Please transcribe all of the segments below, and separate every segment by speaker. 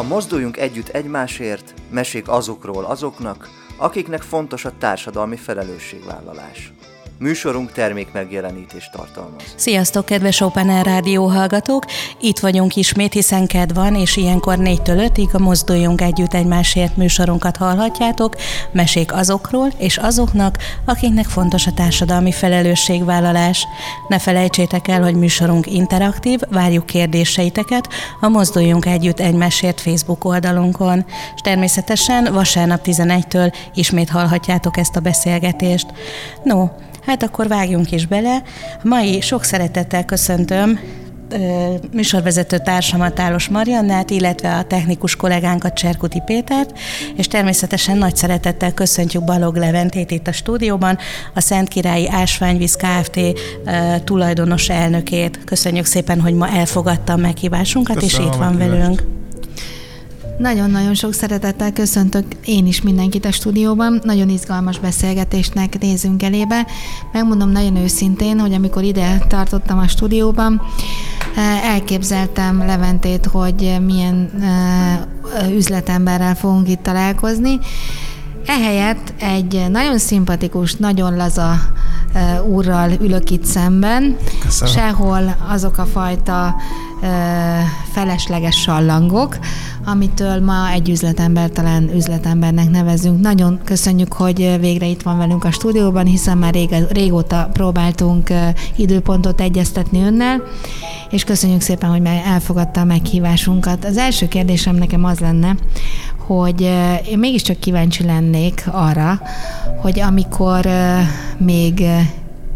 Speaker 1: A Mozduljunk Együtt Egymásért mesék azokról azoknak, akiknek fontos a társadalmi felelősségvállalás. Műsorunk termék megjelenítést tartalmaz.
Speaker 2: Sziasztok, kedves Open Air Rádió hallgatók! Itt vagyunk ismét, hiszen kedv van, és ilyenkor 4-től 5-ig a Mozduljunk Együtt Egymásért műsorunkat hallhatjátok, mesék azokról és azoknak, akiknek fontos a társadalmi felelősségvállalás. Ne felejtsétek el, hogy műsorunk interaktív, várjuk kérdéseiteket a Mozduljunk Együtt Egymásért Facebook oldalunkon. És természetesen vasárnap 11-től ismét hallhatjátok ezt a beszélgetést. No, Hát akkor vágjunk is bele. Mai sok szeretettel köszöntöm műsorvezető társamat Álos Mariannát, illetve a technikus kollégánkat Cserkuti Pétert, és természetesen nagy szeretettel köszöntjük Balog Leventét itt a stúdióban, a Szentkirályi Ásványvíz Kft. tulajdonos elnökét. Köszönjük szépen, hogy ma elfogadta a meghívásunkat, Köszönöm és itt van velünk.
Speaker 3: Nagyon-nagyon sok szeretettel köszöntök én is mindenkit a stúdióban. Nagyon izgalmas beszélgetésnek nézünk elébe. Megmondom nagyon őszintén, hogy amikor ide tartottam a stúdióban, eh, elképzeltem Leventét, hogy milyen eh, üzletemberrel fogunk itt találkozni. Ehelyett egy nagyon szimpatikus, nagyon laza eh, úrral ülök itt szemben. Köszönöm. Sehol azok a fajta felesleges sallangok, amitől ma egy üzletember talán üzletembernek nevezünk. Nagyon köszönjük, hogy végre itt van velünk a stúdióban, hiszen már rég, régóta próbáltunk időpontot egyeztetni önnel, és köszönjük szépen, hogy elfogadta a meghívásunkat. Az első kérdésem nekem az lenne, hogy én mégiscsak kíváncsi lennék arra, hogy amikor még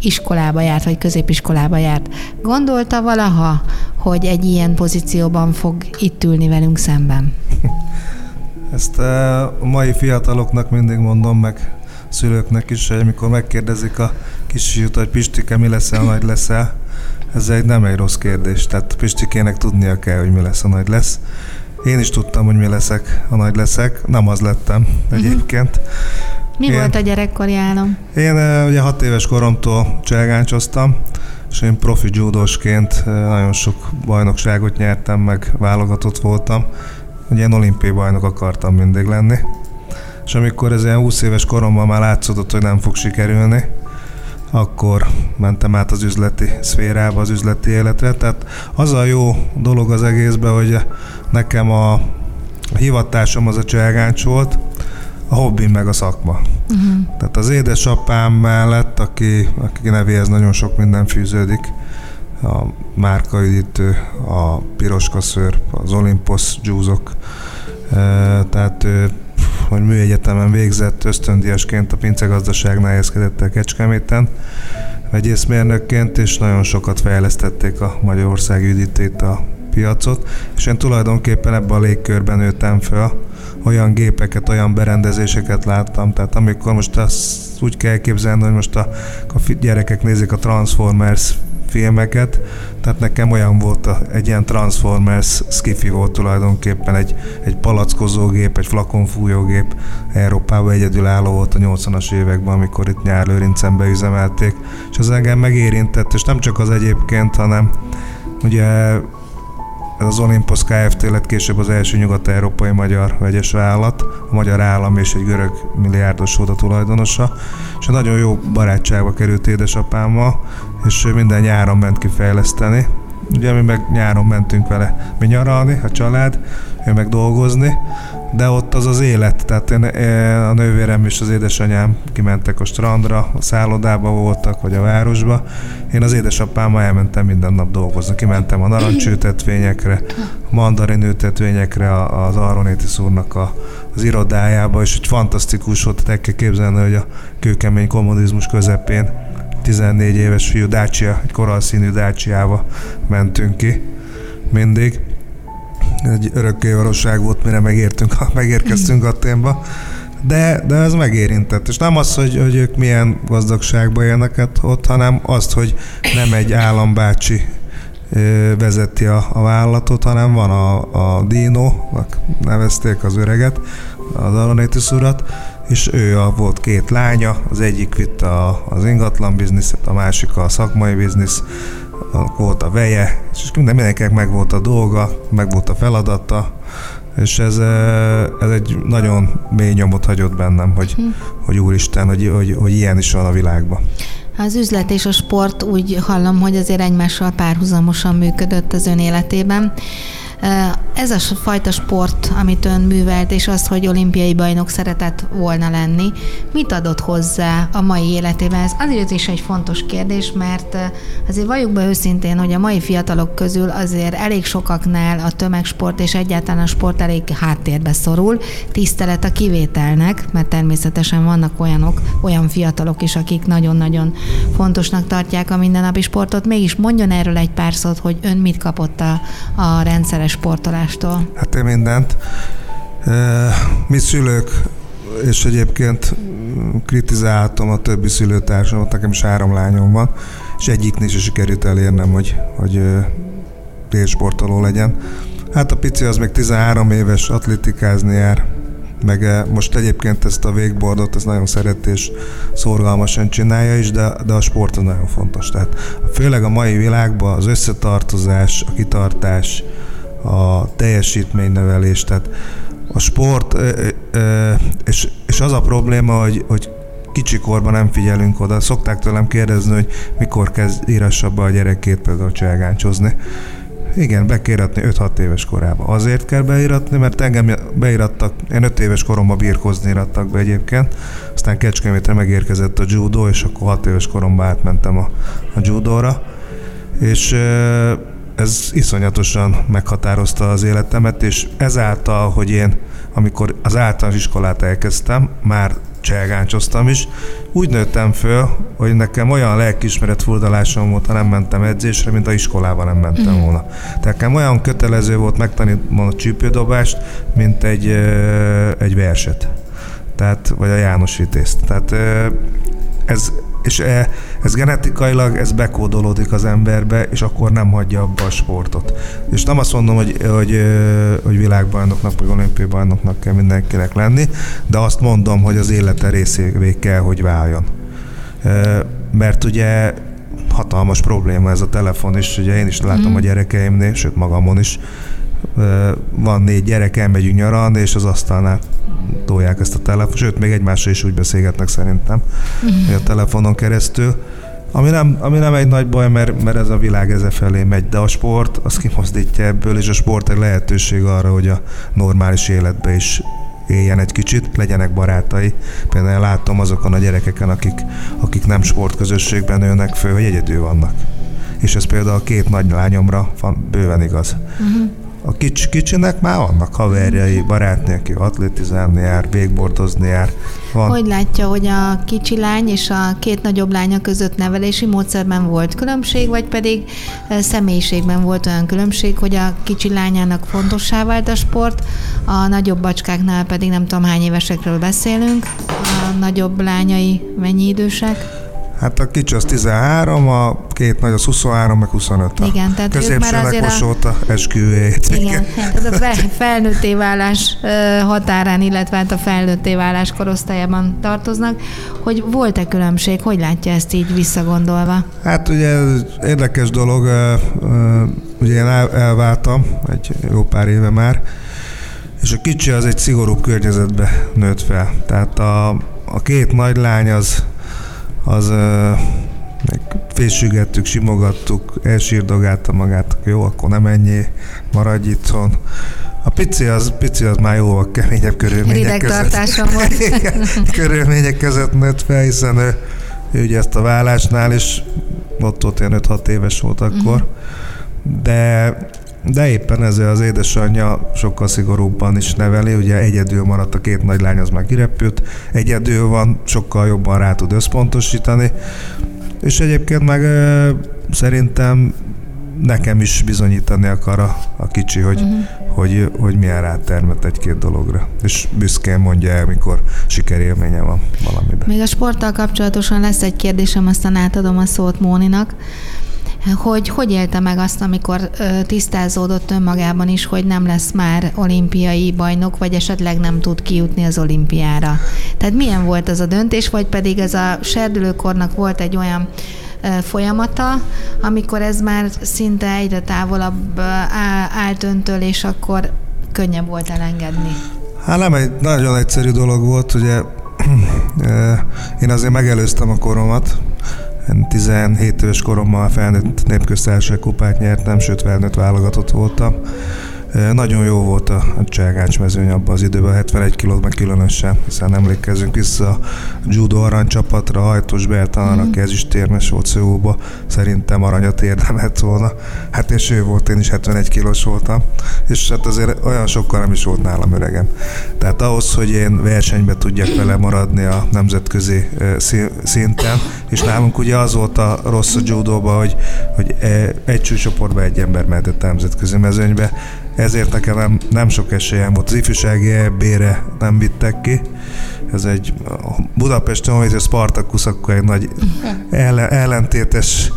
Speaker 3: iskolába járt, vagy középiskolába járt, gondolta valaha, hogy egy ilyen pozícióban fog itt ülni velünk szemben?
Speaker 4: Ezt eh, a mai fiataloknak mindig mondom meg, szülőknek is, hogy amikor megkérdezik a kisfiút, hogy Pistike, mi leszel, nagy leszel, ez egy nem egy rossz kérdés. Tehát Pistikének tudnia kell, hogy mi lesz, a nagy lesz. Én is tudtam, hogy mi leszek, a nagy leszek. Nem az lettem uh-huh.
Speaker 3: Mi én, volt a gyerekkori álom?
Speaker 4: Én ugye hat éves koromtól cselgáncsoztam, és én profi judósként nagyon sok bajnokságot nyertem, meg válogatott voltam. Ugye én olimpiai bajnok akartam mindig lenni. És amikor ez ilyen 20 éves koromban már látszódott, hogy nem fog sikerülni, akkor mentem át az üzleti szférába, az üzleti életre. Tehát az a jó dolog az egészben, hogy nekem a, a hivatásom az a cselgáncs volt, a hobbi meg a szakma. Uh-huh. Tehát az édesapám mellett, aki, aki nevéhez nagyon sok minden fűződik, a márkaüdítő, a piroska szőr, az Olympus dzsúzok, tehát ő, hogy műegyetemen végzett ösztöndiasként a pincegazdaságnál helyezkedett el Kecskeméten, vegyészmérnökként, és nagyon sokat fejlesztették a Magyarország üdítét a piacot, és én tulajdonképpen ebben a légkörben nőttem fel, olyan gépeket, olyan berendezéseket láttam, tehát amikor most azt úgy kell képzelni, hogy most a, a gyerekek nézik a Transformers filmeket, tehát nekem olyan volt a, egy ilyen Transformers skifi volt tulajdonképpen, egy, egy palackozógép, egy flakonfújógép, Európában egyedülálló volt a 80-as években, amikor itt nyárlőrincen beüzemelték, és az engem megérintett, és nem csak az egyébként, hanem ugye ez az Olympus Kft. lett később az első nyugat-európai magyar vegyes vállalat, a magyar állam és egy görög milliárdos volt a tulajdonosa, és nagyon jó barátságba került édesapámmal, és minden nyáron ment kifejleszteni. Ugye mi meg nyáron mentünk vele mi nyaralni, a család, ő meg dolgozni, de ott az az élet, tehát én, a nővérem és az édesanyám kimentek a strandra, a szállodába voltak, vagy a városba. Én az édesapámmal elmentem minden nap dolgozni. Kimentem a narancsültetvényekre, mandarinültetvényekre, az Aronéti szúrnak a, az irodájába, és egy fantasztikus volt, el kell képzelni, hogy a kőkemény kommunizmus közepén 14 éves fiú Dacia, egy koralszínű Dacia-ba mentünk ki mindig egy örökké valóság volt, mire megértünk, megérkeztünk Aténba. De, de ez megérintett. És nem az, hogy, hogy ők milyen gazdagságban élnek ott, hanem azt, hogy nem egy állambácsi vezeti a, a vállalatot, hanem van a, a Dino, nevezték az öreget, az Aronétis urat, és ő a, volt két lánya, az egyik vitte a, az ingatlan bizniszet, a másik a szakmai biznisz, volt a veje, és minden, mindenkinek meg volt a dolga, meg volt a feladata, És ez, ez egy nagyon mély nyomot hagyott bennem, hogy, hm. hogy úristen, hogy, hogy, hogy ilyen is van a világban.
Speaker 3: Az üzlet és a sport úgy hallom, hogy azért egymással párhuzamosan működött az ön életében. Ez a fajta sport, amit ön művelt, és az, hogy olimpiai bajnok szeretett volna lenni, mit adott hozzá a mai életében? Ez azért is egy fontos kérdés, mert azért valljuk be őszintén, hogy a mai fiatalok közül azért elég sokaknál a tömegsport és egyáltalán a sport elég háttérbe szorul. Tisztelet a kivételnek, mert természetesen vannak olyanok, olyan fiatalok is, akik nagyon-nagyon fontosnak tartják a mindennapi sportot. Mégis mondjon erről egy pár szót, hogy ön mit kapott a, a rendszeres sportolástól?
Speaker 4: Hát én mindent. Mi szülők, és egyébként kritizáltam a többi szülőtársamat, nekem is három lányom van, és egyiknél is sikerült elérnem, hogy, hogy sportoló legyen. Hát a pici az még 13 éves, atlétikázni jár, meg most egyébként ezt a végbordot, ez nagyon szeret és szorgalmasan csinálja is, de, de a sport az nagyon fontos. Tehát főleg a mai világban az összetartozás, a kitartás, a teljesítménynevelés, tehát a sport, és, és az a probléma, hogy, hogy kicsikorban nem figyelünk oda. Szokták tőlem kérdezni, hogy mikor kezd írassa be a gyerekét például cselgáncsozni. Igen, be kell iratni 5-6 éves korában. Azért kell beiratni, mert engem beirattak, én 5 éves koromban birkozni irattak be egyébként, aztán Kecskemétre megérkezett a judo, és akkor 6 éves koromban átmentem a, a judóra. És ez iszonyatosan meghatározta az életemet, és ezáltal, hogy én, amikor az általános iskolát elkezdtem, már cselgáncsoztam is, úgy nőttem föl, hogy nekem olyan lelkismeret furdalásom volt, ha nem mentem edzésre, mint a iskolában nem mentem mhm. volna. Tehát nekem olyan kötelező volt megtanítani a csípődobást, mint egy, egy verset. Tehát, vagy a János Vitézt. Tehát ez, és e, ez genetikailag, ez bekódolódik az emberbe, és akkor nem hagyja abba a sportot. És nem azt mondom, hogy, hogy, hogy világbajnoknak, vagy olimpiai bajnoknak kell mindenkinek lenni, de azt mondom, hogy az élete részévé kell, hogy váljon. Mert ugye hatalmas probléma ez a telefon, és ugye én is látom mm. a gyerekeimnél, sőt magamon is, van négy gyerek, elmegyünk nyaralni, és az asztalnál tolják ezt a telefon, sőt, még egymással is úgy beszélgetnek szerintem, uh-huh. a telefonon keresztül. Ami nem, ami nem egy nagy baj, mert, mert ez a világ ezen felé megy, de a sport az kimozdítja ebből, és a sport egy lehetőség arra, hogy a normális életbe is éljen egy kicsit, legyenek barátai. Például látom azokon a gyerekeken, akik, akik nem sportközösségben nőnek föl, hogy egyedül vannak. És ez például a két nagy lányomra van bőven igaz. Uh-huh. A kics, kicsinek már vannak haverjai, barátnők, aki atlétizálni jár, végbordozni jár.
Speaker 3: Van. Hogy látja, hogy a kicsi lány és a két nagyobb lánya között nevelési módszerben volt különbség, vagy pedig személyiségben volt olyan különbség, hogy a kicsi lányának fontossá vált a sport, a nagyobb bacskáknál pedig nem tudom hány évesekről beszélünk, a nagyobb lányai mennyi idősek?
Speaker 4: Hát a kicsi az 13, a két nagy az 23, meg 25.
Speaker 3: Igen, tehát már azért
Speaker 4: a... esküvét.
Speaker 3: Igen, tehát a felnőtté válás határán, illetve hát a felnőtté válás korosztályában tartoznak. Hogy volt-e különbség? Hogy látja ezt így visszagondolva?
Speaker 4: Hát ugye érdekes dolog, ugye én elváltam egy jó pár éve már, és a kicsi az egy szigorúbb környezetbe nőtt fel. Tehát a, a két nagy lány az az fésügettük, simogattuk, elsírdogálta magát, jó, akkor nem ennyi, maradj itthon. A pici az, pici az már jóval keményebb körülmények között.
Speaker 3: volt.
Speaker 4: körülmények között nőtt fel, hiszen ő, ő ugye ezt a vállásnál is, ott volt ilyen 5-6 éves volt akkor, uh-huh. de de éppen ezzel az édesanyja sokkal szigorúbban is neveli, ugye egyedül maradt a két nagy lány, az már kirepült, egyedül van, sokkal jobban rá tud összpontosítani, és egyébként meg szerintem nekem is bizonyítani akar a, a kicsi, hogy, uh-huh. hogy, hogy milyen rátermet egy-két dologra. És büszkén mondja el, mikor sikerélménye van valamiben.
Speaker 3: Még a sporttal kapcsolatosan lesz egy kérdésem, aztán átadom a szót Móninak hogy hogy élte meg azt, amikor tisztázódott önmagában is, hogy nem lesz már olimpiai bajnok, vagy esetleg nem tud kijutni az olimpiára. Tehát milyen volt az a döntés, vagy pedig ez a serdülőkornak volt egy olyan folyamata, amikor ez már szinte egyre távolabb állt öntől, és akkor könnyebb volt elengedni?
Speaker 4: Hát nem egy nagyon egyszerű dolog volt, ugye én azért megelőztem a koromat, 17 éves korommal felnőtt népköztársaság kupát nyertem, sőt felnőtt válogatott voltam. Nagyon jó volt a, cselgács mezőny abban az időben, 71 kilót meg különösen, hiszen emlékezzünk vissza a judo aranycsapatra, Hajtos Bertalan, mm. aki ezüstérmes volt Szóba, szerintem aranyat érdemelt volna. Hát és ő volt, én is 71 kilós voltam, és hát azért olyan sokkal nem is volt nálam öregem. Tehát ahhoz, hogy én versenybe tudjak vele maradni a nemzetközi szinten, és nálunk ugye az volt a rossz a judóba, hogy, hogy egy csúcsoportba egy ember mehetett a nemzetközi mezőnybe, ezért nekem nem, nem sok esélyem volt. Az ifjúsági EB-re nem vittek ki. Ez egy Budapesten, hogy a Spartacus akkor egy nagy ellen, ellentétes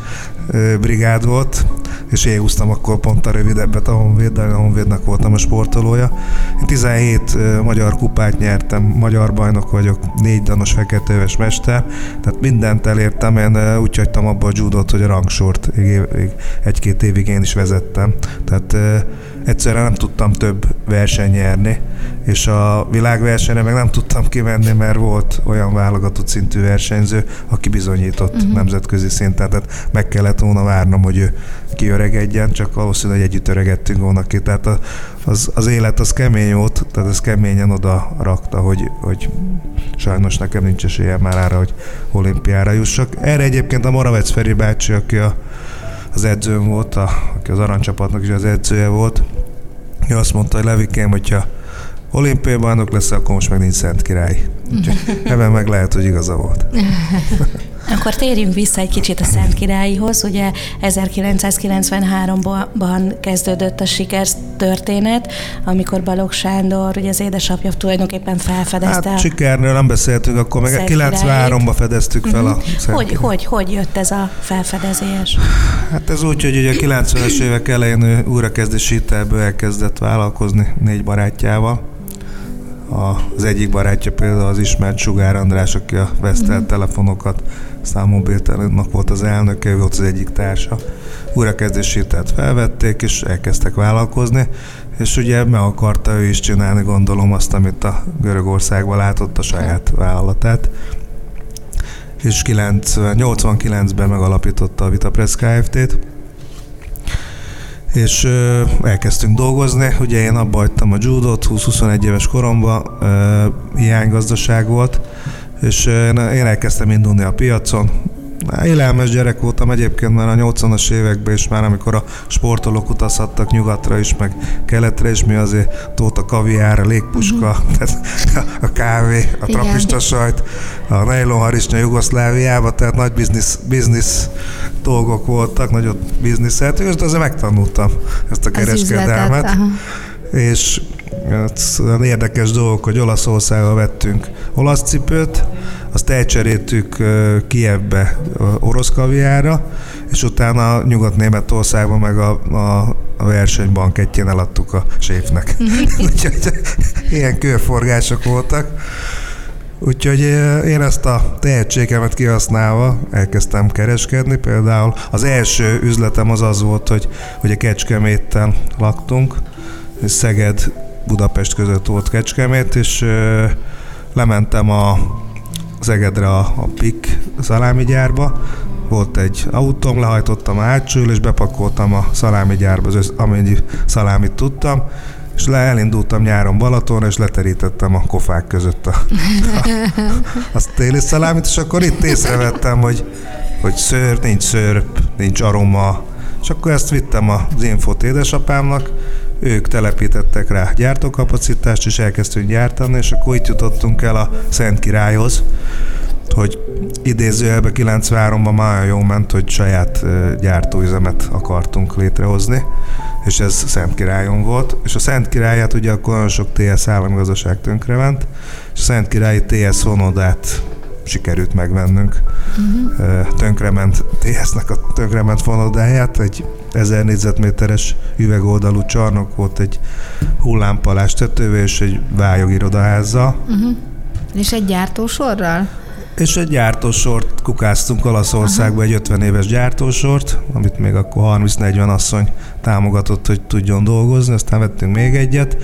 Speaker 4: brigád volt, és én húztam akkor pont a rövidebbet a Honvéddel, a Honvédnek voltam a sportolója. Én 17 magyar kupát nyertem, magyar bajnok vagyok, négy danos feketeöves mester, tehát mindent elértem, én úgy hagytam abba a judot, hogy a rangsort egy-két évig én is vezettem. Tehát egyszerűen nem tudtam több verseny nyerni, és a világversenyre meg nem tudtam kivenni, mert volt olyan válogatott szintű versenyző, aki bizonyított uh-huh. nemzetközi szinten, tehát meg kellett volna várnom, hogy ő kiöregedjen, csak valószínűleg együtt öregettünk volna ki. Tehát az, az élet az kemény volt, tehát ez keményen oda rakta, hogy, hogy sajnos nekem nincs esélyem már arra, hogy olimpiára jussak. Erre egyébként a Moravec Feri bácsi, aki a, az edzőm volt, a, aki az aranycsapatnak is az edzője volt, ő azt mondta, hogy Levikém, hogyha olimpiai bajnok lesz, akkor most meg nincs Szent Király. Úgyhogy ebben meg lehet, hogy igaza volt.
Speaker 2: Akkor térjünk vissza egy kicsit a Szent Királyihoz. Ugye 1993-ban kezdődött a sikertörténet, amikor Balogh Sándor, ugye az édesapja tulajdonképpen felfedezte.
Speaker 4: Hát sikerről nem beszéltünk, akkor meg 93-ban fedeztük fel uh-huh. a
Speaker 2: mhm. Szent hogy, hogy, hogy jött ez a felfedezés?
Speaker 4: Hát ez úgy, hogy ugye a 90-es évek elején ő újrakezdési hitelből elkezdett vállalkozni négy barátjával az egyik barátja például az ismert Sugár András, aki a Vestel mm. telefonokat számmobiltelennak volt az elnöke, volt az egyik társa. Újrakezdési tehát felvették, és elkezdtek vállalkozni, és ugye meg akarta ő is csinálni, gondolom azt, amit a Görögországban látott a saját vállalatát. És 89-ben megalapította a Vitapress Kft-t, és ö, elkezdtünk dolgozni. Ugye én abba hagytam a judot, 20-21 éves koromban, ö, hiánygazdaság volt, és én, elkezdtem indulni a piacon, Élelmes gyerek voltam egyébként már a 80-as években is, már amikor a sportolók utazhattak nyugatra is, meg keletre is, mi azért volt a kaviár, a légpuska, uh-huh. a kávé, a trapista sajt, a nejlonharisnya Jugoszláviába, tehát nagy biznisz, biznisz dolgok voltak, nagyobb bizniszet, és azért megtanultam ezt a kereskedelmet. És ez érdekes dolgok, hogy Olaszországba vettünk olasz cipőt, azt elcseréltük Kievbe orosz kaviára, és utána Nyugat-Németországban meg a, a, a versenybankettjén eladtuk a séfnek. Ilyen körforgások voltak. Úgyhogy én ezt a tehetségemet kihasználva elkezdtem kereskedni. Például az első üzletem az az volt, hogy, hogy a Kecskeméten laktunk, Szeged, Budapest között volt Kecskemét, és lementem a Zegedre a, a PIK szalámi gyárba, volt egy autóm, lehajtottam a hátsó és bepakoltam a szalámi gyárba, az amennyi szalámit tudtam, és le elindultam nyáron Balatonra, és leterítettem a kofák között a, a, a téli szalámit, és akkor itt észrevettem, hogy, hogy szőr, nincs szőrp, nincs aroma, és akkor ezt vittem az infót édesapámnak, ők telepítettek rá gyártókapacitást, és elkezdtünk gyártani, és akkor itt jutottunk el a Szent Királyhoz, hogy idézőjelben 93-ban már jó ment, hogy saját gyártóüzemet akartunk létrehozni, és ez Szent Királyon volt, és a Szent Királyát ugye akkor nagyon sok TS államgazdaság tönkrement, és a Szent Királyi TS vonodát sikerült megvennünk. Uh-huh. Tönkrement TS-nek a tönkrement fonodáját, egy 1000 négyzetméteres üvegoldalú csarnok volt egy hullámpalás tetővel és egy vályogirodaházzal.
Speaker 3: Uh-huh. És egy gyártósorral?
Speaker 4: És egy gyártósort kukáztunk Olaszországba, egy 50 éves gyártósort, amit még akkor 30-40 asszony támogatott, hogy tudjon dolgozni, aztán vettünk még egyet.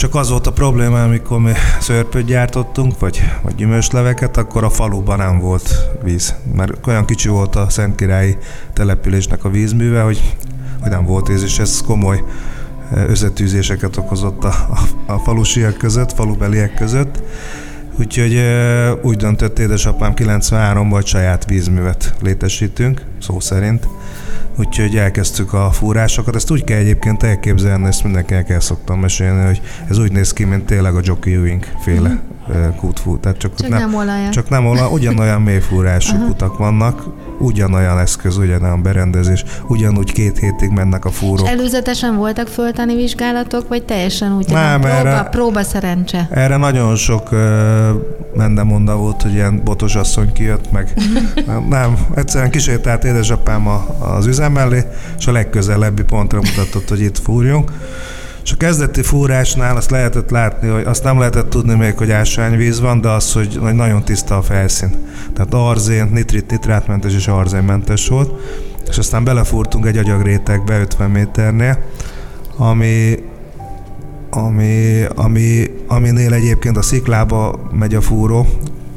Speaker 4: Csak az volt a probléma, amikor mi szörpöt gyártottunk, vagy, vagy gyümölcsleveket, akkor a faluban nem volt víz. Mert olyan kicsi volt a Szentkirályi településnek a vízműve, hogy, hogy nem volt víz, és ez komoly összetűzéseket okozott a, a, a falusiak között, falubeliek között. Úgyhogy úgy döntött édesapám 93 vagy saját vízművet létesítünk, szó szerint. Úgyhogy elkezdtük a fúrásokat. Ezt úgy kell egyébként elképzelni, ezt mindenkinek el szoktam mesélni, hogy ez úgy néz ki, mint tényleg a Jockey Ewing féle mm. Kútfú.
Speaker 3: Tehát csak, csak nem, nem olaj.
Speaker 4: Csak nem olaj, ugyanolyan mélyfúrású kutak vannak, ugyanolyan eszköz, ugyanolyan berendezés, ugyanúgy két hétig mennek a fúrók. És
Speaker 3: előzetesen voltak föltani vizsgálatok, vagy teljesen úgy, nem, próba, erre, próba szerencse?
Speaker 4: Erre nagyon sok uh, mendemonda volt, hogy ilyen botos asszony kijött meg. nem, nem, egyszerűen kísértált édesapám a, az üzem mellé, és a legközelebbi pontra mutatott, hogy itt fúrjunk. És a kezdeti fúrásnál azt lehetett látni, hogy azt nem lehetett tudni még, hogy ásványvíz van, de az, hogy, nagyon tiszta a felszín. Tehát arzén, nitrit, nitrátmentes és arzénmentes volt. És aztán belefúrtunk egy agyagrétegbe 50 méternél, ami, ami, ami, aminél egyébként a sziklába megy a fúró,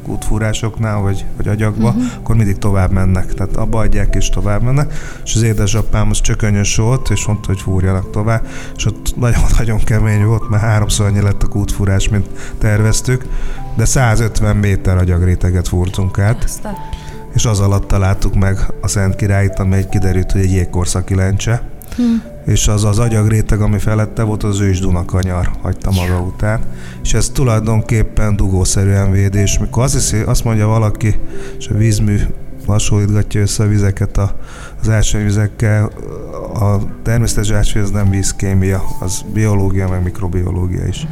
Speaker 4: útfúrásoknál, vagy, vagy agyagba, uh-huh. akkor mindig tovább mennek. Tehát abba adják és tovább mennek. És az édesapám az csökönyös volt, és mondta, hogy fúrjanak tovább. És ott nagyon-nagyon kemény volt, mert háromszor annyi lett a kútfúrás, mint terveztük. De 150 méter agyagréteget fúrtunk át. Aztán. És az alatt találtuk meg a Szent Királyt, amely kiderült, hogy egy jégkorszaki lencse. Hmm és az az agyagréteg, ami felette volt, az ős Dunakanyar hagyta maga után. És ez tulajdonképpen dugószerűen védés. Mikor azt, hiszi, azt mondja valaki, és a vízmű hasonlítgatja össze a vizeket a, az ásványvizekkel, a természetes ásvány nem vízkémia, az biológia, meg mikrobiológia is.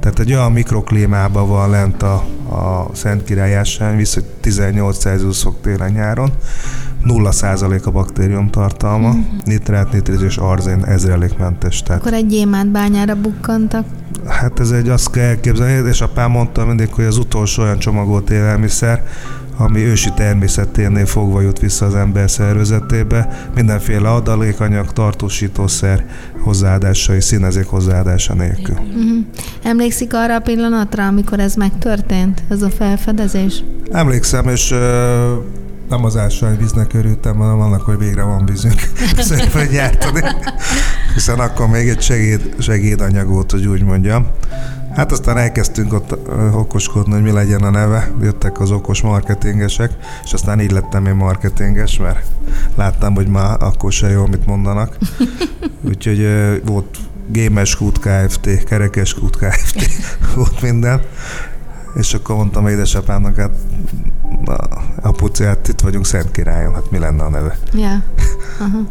Speaker 4: Tehát egy olyan mikroklímában van lent a, a Szent Király ásványvíz, hogy 18 Celsius fok télen-nyáron, 0% a baktérium tartalma, mm. nitrát, nitrit és arzén ezrelékmentes.
Speaker 3: Tehát... Akkor egy gyémánt bányára bukkantak?
Speaker 4: Hát ez egy, azt kell elképzelni, és apám mondta mindig, hogy az utolsó olyan csomagolt élelmiszer, ami ősi természeténél fogva jut vissza az ember szervezetébe, mindenféle adalékanyag, tartósítószer hozzáadásai, színezék hozzáadása nélkül. Uh-huh.
Speaker 3: Emlékszik arra a pillanatra, amikor ez megtörtént, ez a felfedezés?
Speaker 4: Emlékszem, és nem az ásványvíznek örültem, hanem annak, hogy végre van vízünk szépen gyártani. Hiszen akkor még egy segéd, segédanyag volt, hogy úgy mondjam. Hát aztán elkezdtünk ott okoskodni, hogy mi legyen a neve. Jöttek az okos marketingesek, és aztán így lettem én marketinges, mert láttam, hogy már akkor se jó, amit mondanak. Úgyhogy volt Gémes Kft., Kerekes Kft., volt minden. És akkor mondtam édesapámnak, hát apuci, hát itt vagyunk Szent Királyon, hát mi lenne a neve?
Speaker 3: Ja. Uh-huh.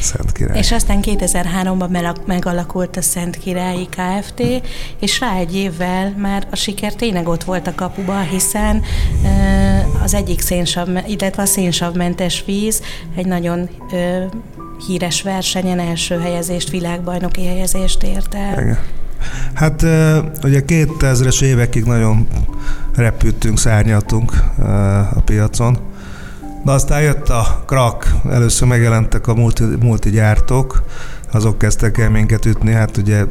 Speaker 4: Szent Király.
Speaker 2: És aztán 2003-ban megalakult a Szent Királyi Kft., és rá egy évvel már a siker tényleg ott volt a kapuba, hiszen az egyik szénsav, illetve a szénsavmentes víz egy nagyon híres versenyen első helyezést, világbajnoki helyezést ért el. Igen.
Speaker 4: Hát ugye 2000-es évekig nagyon repültünk, szárnyaltunk a piacon, de aztán jött a krak, először megjelentek a multi, multi gyártók, azok kezdtek el minket ütni, hát ugye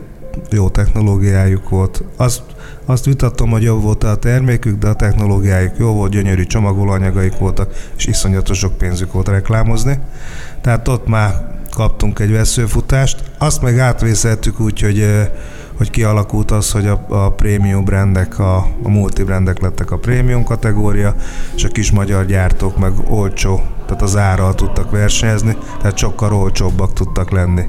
Speaker 4: jó technológiájuk volt. Azt, azt vitatom, hogy jobb volt a termékük, de a technológiájuk jó volt, gyönyörű csomagolóanyagaik voltak, és iszonyatos sok pénzük volt reklámozni. Tehát ott már kaptunk egy veszőfutást. Azt meg átvészeltük úgy, hogy hogy kialakult az, hogy a, a prémium brandek, a, a multi brandek lettek a prémium kategória, és a kis magyar gyártók meg olcsó, tehát az árral tudtak versenyezni, tehát sokkal olcsóbbak tudtak lenni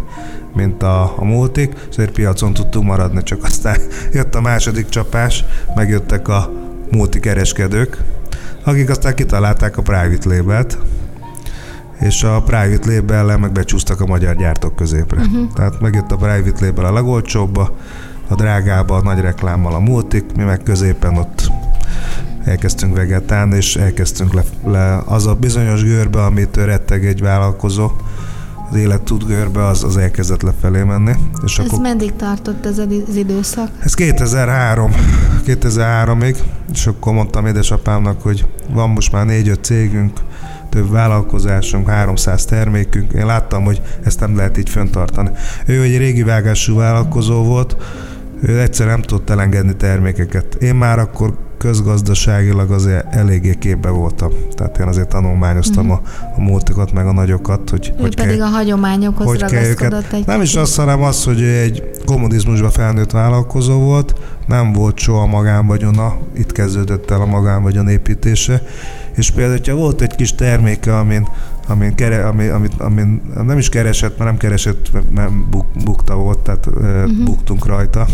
Speaker 4: mint a, a multik, ezért piacon tudtunk maradni, csak aztán jött a második csapás, megjöttek a multi kereskedők, akik aztán kitalálták a private label-t, és a private label meg becsúsztak a magyar gyártók középre. Uh-huh. Tehát megjött a private label a legolcsóbba, a drágába, a nagy reklámmal a multik, mi meg középen ott elkezdtünk vegetálni, és elkezdtünk le, le az a bizonyos görbe, amit retteg egy vállalkozó, az tud görbe, az, az elkezdett lefelé menni.
Speaker 3: És ez akkor, meddig tartott ez az időszak?
Speaker 4: Ez 2003, 2003-ig, és akkor mondtam édesapámnak, hogy van most már négy-öt cégünk, több vállalkozásunk, 300 termékünk. Én láttam, hogy ezt nem lehet így föntartani. Ő egy régi vágású vállalkozó volt, ő egyszer nem tudott elengedni termékeket. Én már akkor közgazdaságilag azért eléggé képbe voltam. Tehát én azért tanulmányoztam uh-huh. a, a multikat, meg a nagyokat, hogy
Speaker 3: ő
Speaker 4: hogy
Speaker 3: pedig kell, a hagyományokhoz hogy kell őket.
Speaker 4: Egy Nem is azt, hanem az, hogy egy kommunizmusban felnőtt vállalkozó volt, nem volt soha magánvagyona, itt kezdődött el a magánvagyon építése, és például, hogyha volt egy kis terméke, amin, amin, kere, amin, amin, amin nem is keresett, mert nem keresett, mert buk, bukta volt, tehát uh-huh. buktunk rajta,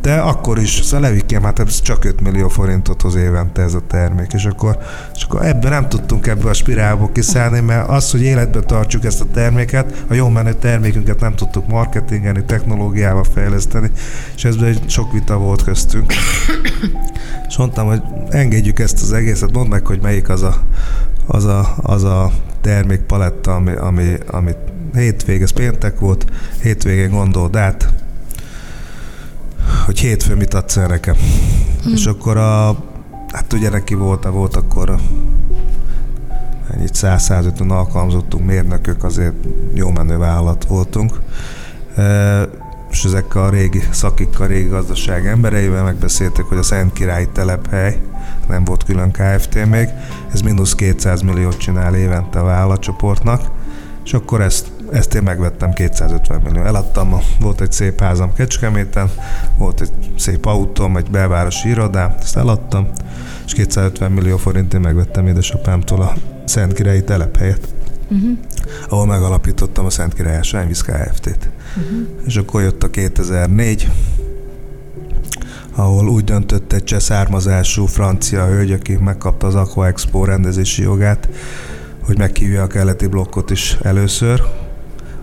Speaker 4: de akkor is, szóval levikém, hát ez csak 5 millió forintot hoz évente ez a termék, és akkor, és akkor ebben nem tudtunk ebből a spirálból kiszállni, mert az, hogy életbe tartsuk ezt a terméket, a jó menő termékünket nem tudtuk marketingelni, technológiával fejleszteni, és ezben egy sok vita volt köztünk. És mondtam, hogy engedjük ezt az egészet, mondd meg, hogy melyik az a, az a, az a termékpaletta, ami, ami, ami hétvég, ez péntek volt, hétvégén gondold át, hogy hétfőn mit adsz el nekem. Hmm. És akkor a, hát ugye neki volt, volt akkor ennyit 100-150 alkalmazottunk, mérnökök, azért jó menő vállalat voltunk. E, és ezek a régi szakikkal, régi gazdaság embereivel megbeszéltek, hogy a Szent Király telephely, nem volt külön KFT még, ez mínusz 200 milliót csinál évente a vállalatcsoportnak, és akkor ezt ezt én megvettem 250 millió. Eladtam, volt egy szép házam Kecskeméten, volt egy szép autóm, egy belvárosi irodám, ezt eladtam, és 250 millió forintért megvettem édesapámtól a Szentkirályi telephelyet, uh-huh. ahol megalapítottam a Szentkirályi Ásványvíz Kft-t. Uh-huh. És akkor jött a 2004, ahol úgy döntött egy cseh származású francia hölgy, aki megkapta az Aqua Expo rendezési jogát, hogy meghívja a keleti blokkot is először,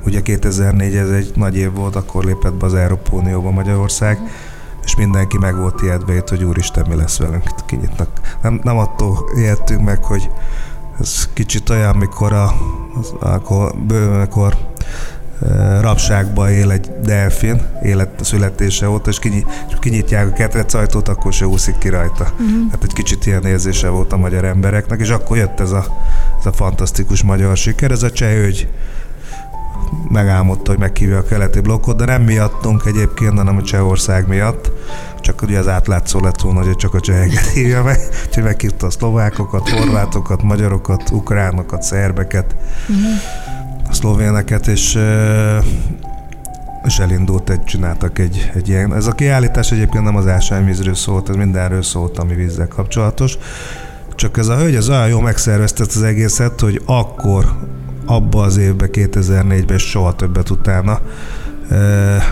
Speaker 4: Ugye 2004 ez egy nagy év volt, akkor lépett be az Európa Unióba Magyarország, és mindenki meg volt ijedve itt, hogy úristen, mi lesz velünk, kinyitnak. Nem, nem attól ijedtünk meg, hogy ez kicsit olyan, mikor a, az, akkor, bő, amikor e, rabságba él egy delfin, élet születése óta, és, kinyit, és kinyitják a ketrec ajtót, akkor se úszik ki rajta. Uh-huh. Hát egy kicsit ilyen érzése volt a magyar embereknek, és akkor jött ez a, ez a fantasztikus magyar siker, ez a cseh hogy megálmodta, hogy meghívja a keleti blokkot, de nem miattunk egyébként, hanem a Csehország miatt. Csak ugye az átlátszó lett volna, hogy csak a cseheket hívja meg, úgyhogy meghívta a szlovákokat, horvátokat, magyarokat, ukránokat, szerbeket, a szlovéneket, és és elindult, egy, csináltak egy, egy ilyen. Ez a kiállítás egyébként nem az ásványvízről szólt, ez mindenről szólt, ami vízzel kapcsolatos. Csak ez a hölgy az olyan jó megszervezte az egészet, hogy akkor abba az évben, 2004-ben és soha többet utána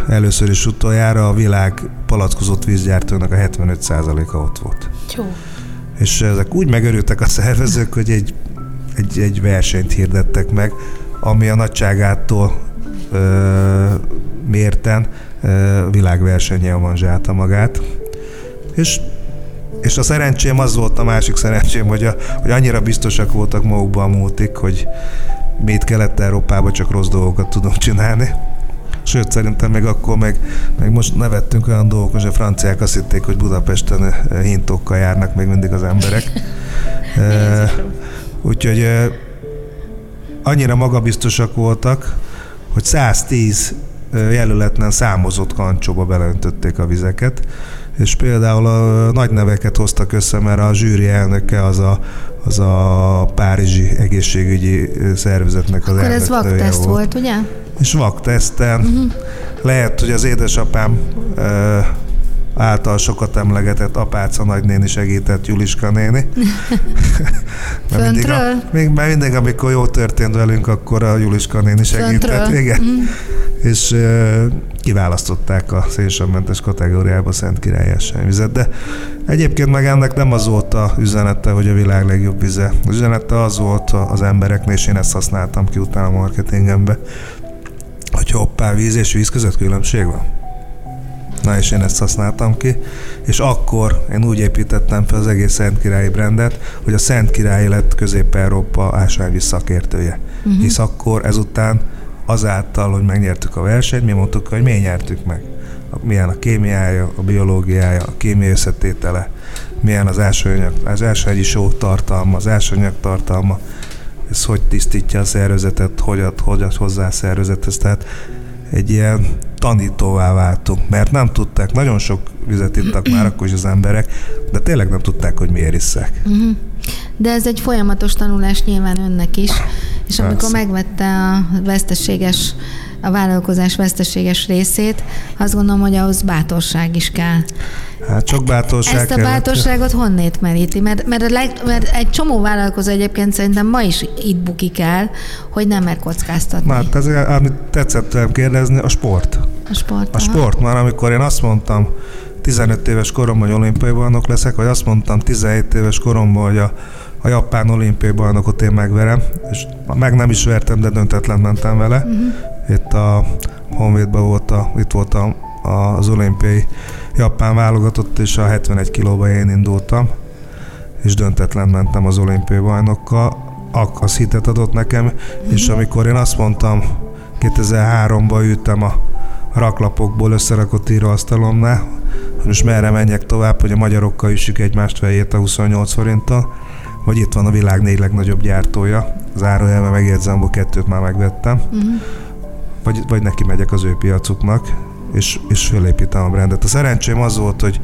Speaker 4: először is utoljára a világ palackozott vízgyártónak a 75%-a ott volt. Jó. És ezek úgy megörültek a szervezők, hogy egy, egy, egy versenyt hirdettek meg, ami a nagyságától ö, mérten ö, világversenye avanzsálta magát. És és a szerencsém az volt a másik szerencsém, hogy, a, hogy annyira biztosak voltak magukban a múltik, hogy itt Kelet-Európában csak rossz dolgokat tudunk csinálni. Sőt, szerintem még akkor, meg, meg most nevettünk olyan dolgok, hogy a franciák azt hitték, hogy Budapesten eh, hintókkal járnak még mindig az emberek. e, úgyhogy e, annyira magabiztosak voltak, hogy 110 jelöletlen számozott kancsóba beleöntötték a vizeket, és például a nagy neveket hoztak össze, mert a zsűri elnöke az a, az a Párizsi egészségügyi szervezetnek az
Speaker 3: Akkor ez vakteszt volt. volt, ugye?
Speaker 4: És vakteszten. Uh-huh. Lehet, hogy az édesapám által sokat emlegetett apáca nagynéni segített Juliska néni.
Speaker 3: mert mindig, a,
Speaker 4: még, mert mindig, amikor jó történt velünk, akkor a Juliska néni segített. Föntről. Igen. Mm. És uh, kiválasztották a szénsavmentes kategóriába Szent Király vizet, de egyébként meg ennek nem az volt a üzenete, hogy a világ legjobb vize. Az üzenete az volt az embereknél, és én ezt használtam ki utána a marketingembe, hogy hoppá, víz és víz között különbség van Na és én ezt használtam ki, és akkor én úgy építettem fel az egész Szent Királyi brandet, hogy a Szent Király lett Közép-Európa ásványvíz szakértője. Uh-huh. Hisz akkor ezután azáltal, hogy megnyertük a versenyt, mi mondtuk, hogy mi nyertük meg. Milyen a kémiája, a biológiája, a kémiai összetétele, milyen az ásványanyag, az ásványi só tartalma, az ásványanyag tartalma, ez hogy tisztítja a szervezetet, hogy ad, hogy ad hozzá a szervezethez. Tehát egy ilyen tanítóvá váltunk, mert nem tudták, nagyon sok vizet ittak már akkor is az emberek, de tényleg nem tudták, hogy miért isszák. Uh-huh.
Speaker 3: De ez egy folyamatos tanulás nyilván önnek is, és amikor Persze. megvette a veszteséges a vállalkozás veszteséges részét, azt gondolom, hogy ahhoz bátorság is kell.
Speaker 4: Hát csak bátorság
Speaker 3: Ezt a bátorságot honnét meríti? Mert, mert, a leg, mert egy csomó vállalkozó egyébként szerintem ma is itt bukik el, hogy nem mer kockáztatni.
Speaker 4: Hát ez, amit tetszett kérdezni, a sport.
Speaker 3: A sport.
Speaker 4: A sport, már amikor én azt mondtam, 15 éves koromban, hogy olimpiai bajnok leszek, vagy azt mondtam 17 éves koromban, hogy a, a japán olimpiai bajnokot én megverem, és meg nem is vertem, de döntetlen mentem vele. Uh-huh. Itt a Honvédban volt, a, itt volt a, a, az olimpiai japán válogatott, és a 71 kilóba én indultam, és döntetlen mentem az olimpiai bajnokkal. Az hitet adott nekem, uh-huh. és amikor én azt mondtam, 2003-ban ültem a raklapokból összerakott íróasztalomnál, most merre menjek tovább, hogy a magyarokkal üssük egymást fejét a 28 forinttal, vagy itt van a világ négy legnagyobb gyártója, zárójelben megjegyzem, hogy kettőt már megvettem, uh-huh. vagy, vagy neki megyek az ő piacuknak, és, és fölépítem a brandet. A szerencsém az volt, hogy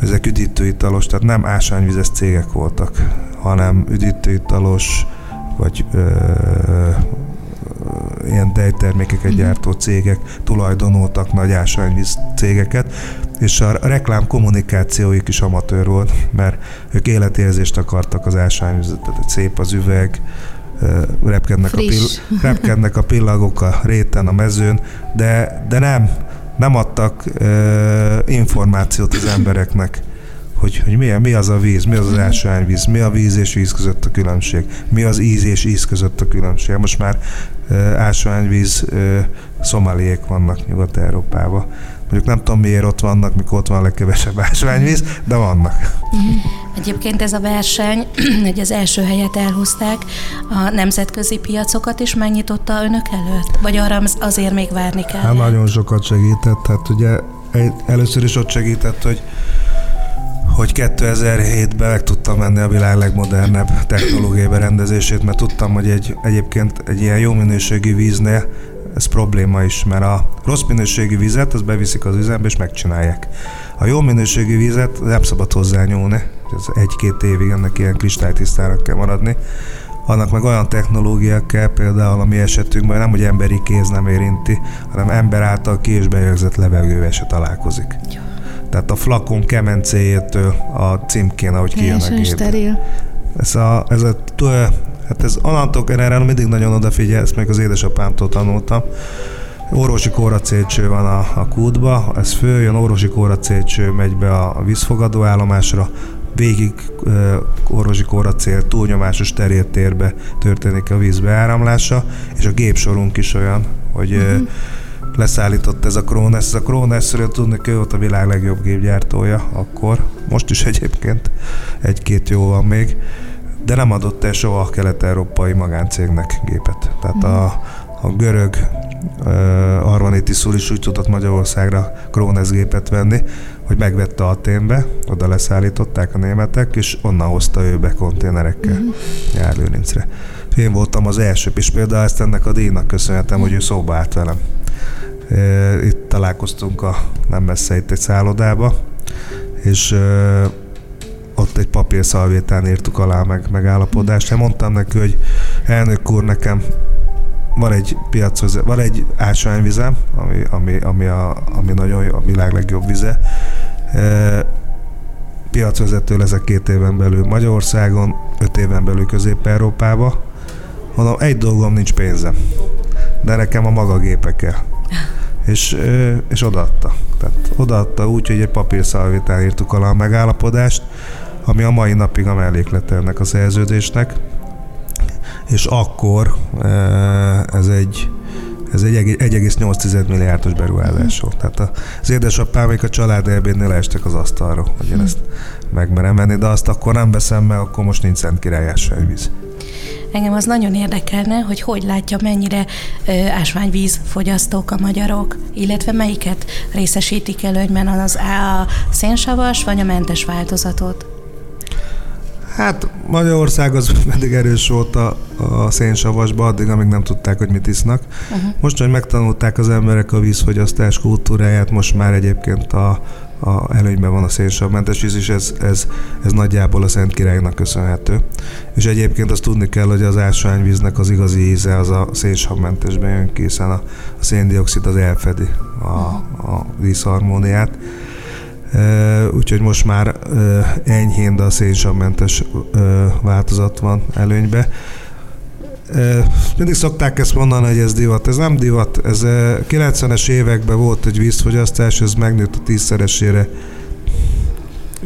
Speaker 4: ezek üdítőitalos, tehát nem ásványvizes cégek voltak, hanem üdítőitalos, vagy ö, ilyen tejtermékeket mhm. gyártó cégek tulajdonoltak nagy ásványvíz cégeket, és a reklám kommunikációik is amatőr volt, mert ők életérzést akartak az ásványvizet, tehát szép az üveg, repkednek a, pill- repkednek a pillagok a réten, a mezőn, de, de nem, nem adtak uh, információt az embereknek, hogy, hogy mi, mi az a víz, mi az az ásványvíz, mi a víz és víz között a különbség, mi az íz és íz között a különbség. Most már uh, ásványvíz uh, szomaliék vannak Nyugat-Európában. Mondjuk nem tudom miért ott vannak, mikor ott van a legkevesebb ásványvíz, de vannak.
Speaker 2: Mhm. Egyébként ez a verseny, hogy az első helyet elhozták, a nemzetközi piacokat is megnyitotta önök előtt? Vagy arra azért még várni kell?
Speaker 4: Hát nagyon sokat segített. Hát ugye először is ott segített, hogy hogy 2007-ben meg tudtam menni a világ legmodernebb technológiai berendezését, mert tudtam, hogy egy, egyébként egy ilyen jó minőségi víznél ez probléma is, mert a rossz minőségi vizet, az beviszik az üzembe és megcsinálják. A jó minőségi vizet nem szabad hozzányúlni, ez egy-két évig ennek ilyen kristálytisztának kell maradni. Annak meg olyan technológiák kell, például a mi esetünkben nem, hogy emberi kéz nem érinti, hanem ember által ki és beérzett levegővel se találkozik. Tehát a flakon kemencéjétől a címkén, ahogy kijön a gép. Ez a, ez a Hát ez onnantól erre mindig nagyon odafigyel, ezt még az édesapámtól tanultam. Orvosi kóracécső van a, a kútba, ez följön, orvosi kóracécső megy be a, a vízfogadó állomásra, végig orvosi kóracél túlnyomásos terjedtérbe történik a víz beáramlása, és a gépsorunk is olyan, hogy uh-huh. Leszállított ez a Krones. Ez a Krones-ről tudni, ő volt a világ legjobb gépgyártója akkor, most is egyébként, egy-két jó van még de nem adott el soha a kelet-európai magáncégnek gépet. Tehát a, a görög uh, Arvanitiszul is úgy tudott Magyarországra Krónez gépet venni, hogy megvette Aténbe, oda leszállították a németek, és onnan hozta ő be konténerekkel uh-huh. Járlőrincre. Én voltam az első, és például ezt ennek a díjnak köszönhetem, hogy ő szóba állt velem. Itt találkoztunk a nem messze itt egy szállodába, és ott egy papírszalvétán írtuk alá meg megállapodást. Én mondtam neki, hogy elnök úr, nekem van egy piachoz, van egy ásványvizem, ami, ami, ami, a, ami nagyon jó, a világ legjobb vize. E, piacvezető leszek két éven belül Magyarországon, öt éven belül Közép-Európába. Mondom, egy dolgom nincs pénzem, de nekem a maga gépe kell. És, és odaadta. Tehát odaadta úgy, hogy egy papírszalvétán írtuk alá a megállapodást, ami a mai napig a melléklete ennek a szerződésnek, és akkor ez egy Ez egy 1,8 milliárdos beruházás volt. Tehát az édesapám még a család elbénnél estek az asztalra, hogy én ezt megmerem menni, de azt akkor nem veszem meg, akkor most nincs Szent Király ásványvíz.
Speaker 2: Engem az nagyon érdekelne, hogy hogy látja, mennyire ásványvíz fogyasztók a magyarok, illetve melyiket részesítik előnyben az a szénsavas vagy a mentes változatot?
Speaker 4: Hát Magyarország az eddig erős volt a, a szénsavasba, addig, amíg nem tudták, hogy mit isznak. Uh-huh. Most, hogy megtanulták az emberek a vízfogyasztás kultúráját, most már egyébként a, a előnyben van a szénsavmentes víz, és ez, ez, ez nagyjából a Szent Királynak köszönhető. És egyébként azt tudni kell, hogy az ásványvíznek az igazi íze az a szénsavmentesben jön ki, hiszen a, a széndiokszid az elfedi a, a vízharmóniát úgyhogy most már enyhén, de a szénsavmentes változat van előnybe. Mindig szokták ezt mondani, hogy ez divat. Ez nem divat. Ez 90-es években volt egy vízfogyasztás, ez megnőtt a tízszeresére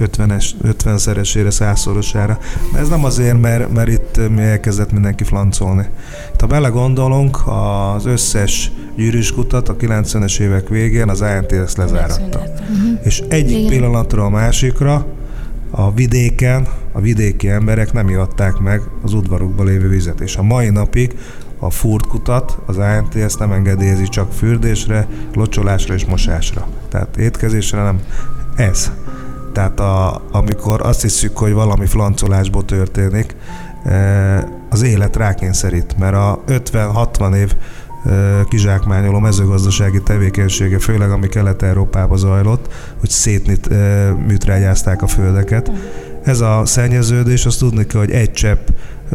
Speaker 4: 50-es, 50-szeresére, százszorosára. Ez nem azért, mert, mert itt mi elkezdett mindenki flancolni. Ha belegondolunk, az összes gyűrűskutat a 90-es évek végén az ANTS lezáratta. Uh-huh. És egyik Igen. pillanatról a másikra a vidéken, a vidéki emberek nem ihatták meg az udvarukban lévő vizet. És a mai napig a furtkutat az ANTS nem engedélyezi csak fürdésre, locsolásra és mosásra. Tehát étkezésre nem. Ez. Tehát a, amikor azt hiszük, hogy valami flancolásból történik, e, az élet rákényszerít, mert a 50-60 év kizsákmányoló mezőgazdasági tevékenysége, főleg ami Kelet-Európában zajlott, hogy szétműtrágyázták a földeket. Ez a szennyeződés, azt tudni kell, hogy egy csepp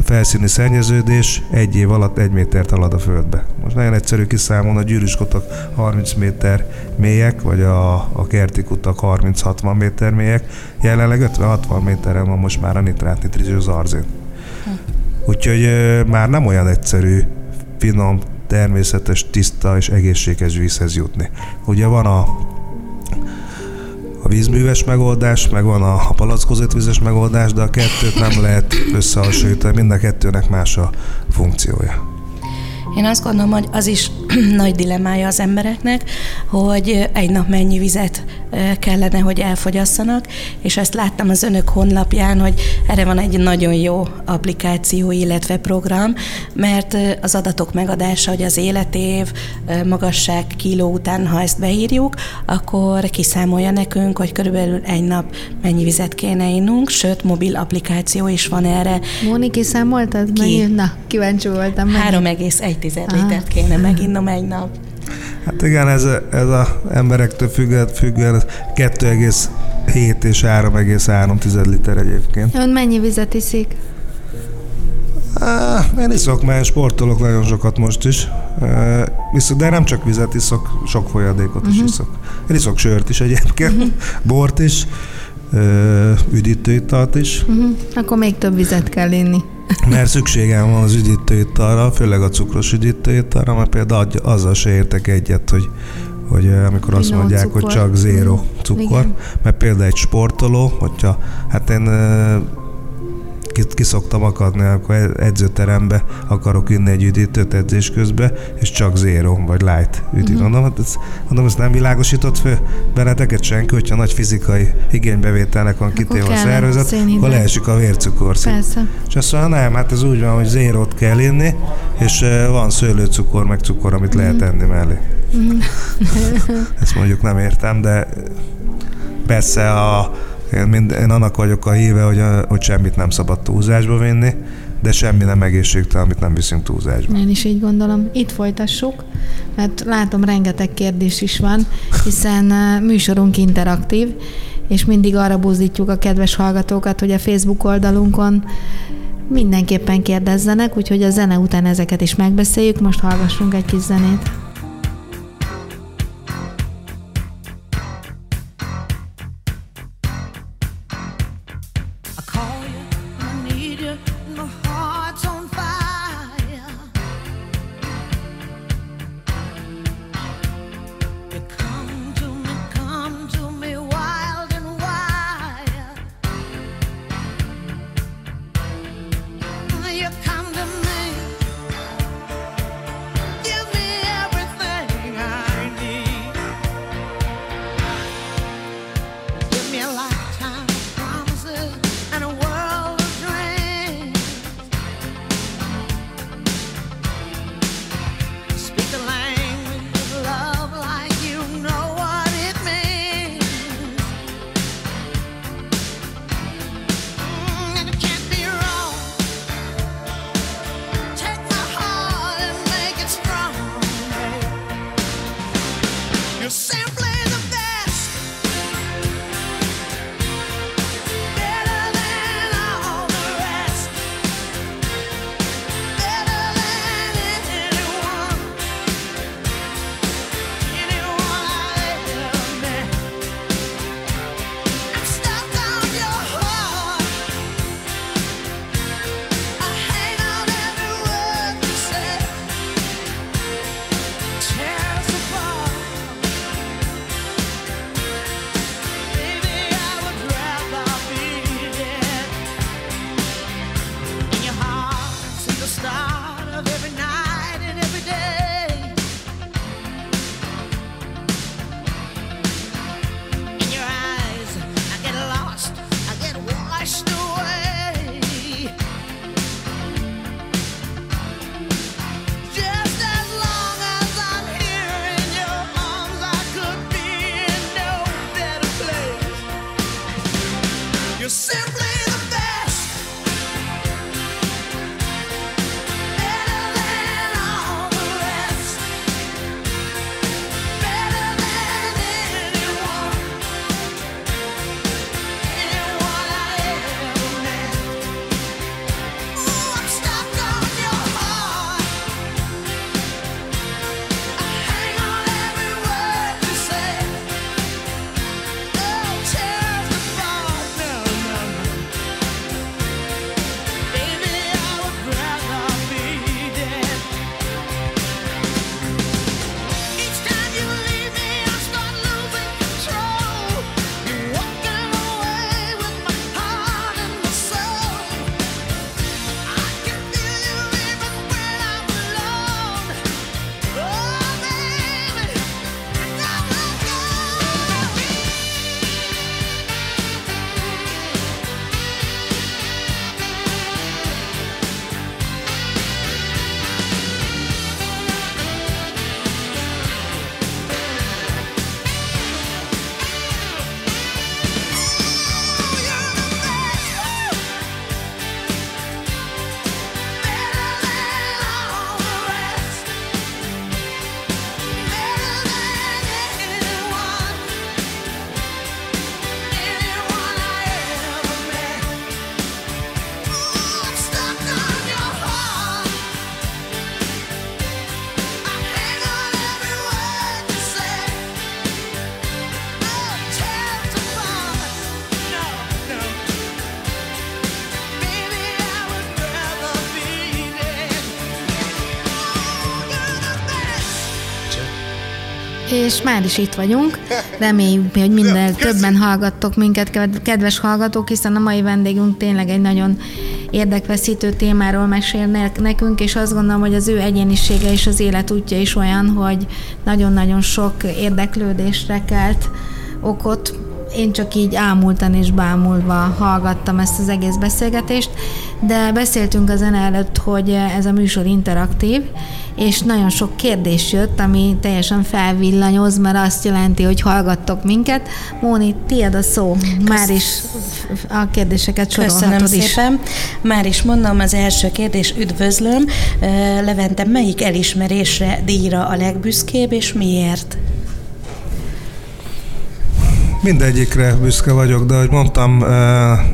Speaker 4: felszíni szennyeződés egy év alatt egy métert halad a földbe. Most nagyon egyszerű kiszámolni, a gyűrűskotok 30 méter mélyek, vagy a, a kerti kutak 30-60 méter mélyek. Jelenleg 50-60 méteren van most már a nitrát, nitrizs, az arzén. Úgyhogy ö, már nem olyan egyszerű, finom, természetes, tiszta és egészséges vízhez jutni. Ugye van a a vízműves megoldás, meg van a, palackozott vízes megoldás, de a kettőt nem lehet összehasonlítani, mind a kettőnek más a funkciója.
Speaker 2: Én azt gondolom, hogy az is nagy dilemmája az embereknek, hogy egy nap mennyi vizet kellene, hogy elfogyasszanak, és ezt láttam az önök honlapján, hogy erre van egy nagyon jó applikáció, illetve program, mert az adatok megadása, hogy az életév, magasság kiló után, ha ezt beírjuk, akkor kiszámolja nekünk, hogy körülbelül egy nap mennyi vizet kéne innunk, sőt, mobil applikáció is van erre.
Speaker 3: Móni, kiszámoltad? Ki? Na, kíváncsi voltam.
Speaker 2: 3,1 litert kéne meginnom egy nap.
Speaker 4: Hát igen, ez, ez a emberektől függően, függően 2,7 és 3,3 liter egyébként.
Speaker 3: Ön mennyi vizet iszik?
Speaker 4: Á, én iszok, mert sportolok nagyon sokat most is. Iszok, de nem csak vizet iszok, sok folyadékot uh-huh. is mhm. iszok. Én iszok sört is egyébként, uh-huh. bort is, üdítőitalt is. Uh-huh.
Speaker 3: Akkor még több vizet kell inni.
Speaker 4: Mert szükségem van az üdítőitalra, főleg a cukros üdítőitalra, mert például azzal se értek egyet, hogy hogy amikor azt Finom mondják, cukor. hogy csak zéro cukor, Igen. mert például egy sportoló, hogyha, hát én kiszoktam akadni, akkor edzőterembe akarok inni egy üdítőt edzés közben, és csak zéro, vagy light üdít. Uh-huh. Mondom, hát ez, mondom, ezt nem világosított fő benneteket senki, hogyha nagy fizikai igénybevételnek van kitéve a szervezet, akkor leesik a vércukor.
Speaker 3: Persze.
Speaker 4: És azt mondja, nem, hát ez úgy van, hogy zérót kell inni, és van szőlőcukor, meg cukor, amit uh-huh. lehet enni mellé. Uh-huh. ezt mondjuk nem értem, de persze a én, mind, én annak vagyok a híve, hogy, a, hogy semmit nem szabad túlzásba vinni, de semmi nem egészségtelen, amit nem viszünk túlzásba.
Speaker 3: Én is így gondolom. Itt folytassuk, mert látom, rengeteg kérdés is van, hiszen műsorunk interaktív, és mindig arra buzdítjuk a kedves hallgatókat, hogy a Facebook oldalunkon mindenképpen kérdezzenek, úgyhogy a zene után ezeket is megbeszéljük. Most hallgassunk egy kis zenét. És már is itt vagyunk. Reméljük, hogy minden többen hallgattok minket, kedves hallgatók, hiszen a mai vendégünk tényleg egy nagyon érdekveszítő témáról mesél nekünk, és azt gondolom, hogy az ő egyénisége és az életútja is olyan, hogy nagyon-nagyon sok érdeklődésre kelt okot én csak így ámultan és bámulva hallgattam ezt az egész beszélgetést, de beszéltünk a zene előtt, hogy ez a műsor interaktív, és nagyon sok kérdés jött, ami teljesen felvillanyoz, mert azt jelenti, hogy hallgattok minket. Móni, tiéd a szó. Már is a kérdéseket sorolhatod
Speaker 2: Köszönöm is. szépen. Már is mondom, az első kérdés, üdvözlöm. Levente, melyik elismerésre, díjra a legbüszkébb, és miért?
Speaker 4: Mindegyikre büszke vagyok, de ahogy mondtam,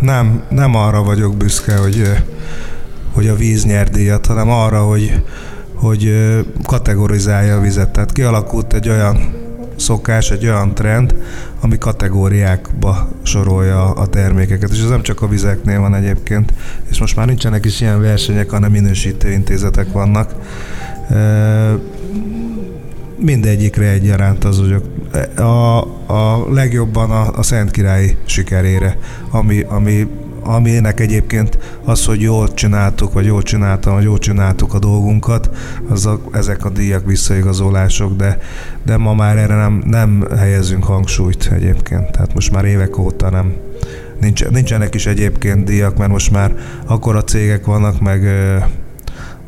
Speaker 4: nem, nem arra vagyok büszke, hogy, hogy a víz nyer díjat, hanem arra, hogy, hogy kategorizálja a vizet. Tehát kialakult egy olyan szokás, egy olyan trend, ami kategóriákba sorolja a termékeket. És ez nem csak a vizeknél van egyébként, és most már nincsenek is ilyen versenyek, hanem minősítő intézetek vannak. Mindegyikre egyaránt az vagyok a, a legjobban a, a Szent Király sikerére, ami, ami, aminek egyébként az, hogy jól csináltuk, vagy jól csináltam, vagy jól csináltuk a dolgunkat, az a, ezek a díjak visszaigazolások, de, de ma már erre nem, nem helyezünk hangsúlyt egyébként. Tehát most már évek óta nem, nincs, nincsenek is egyébként díjak, mert most már akkor a cégek vannak, meg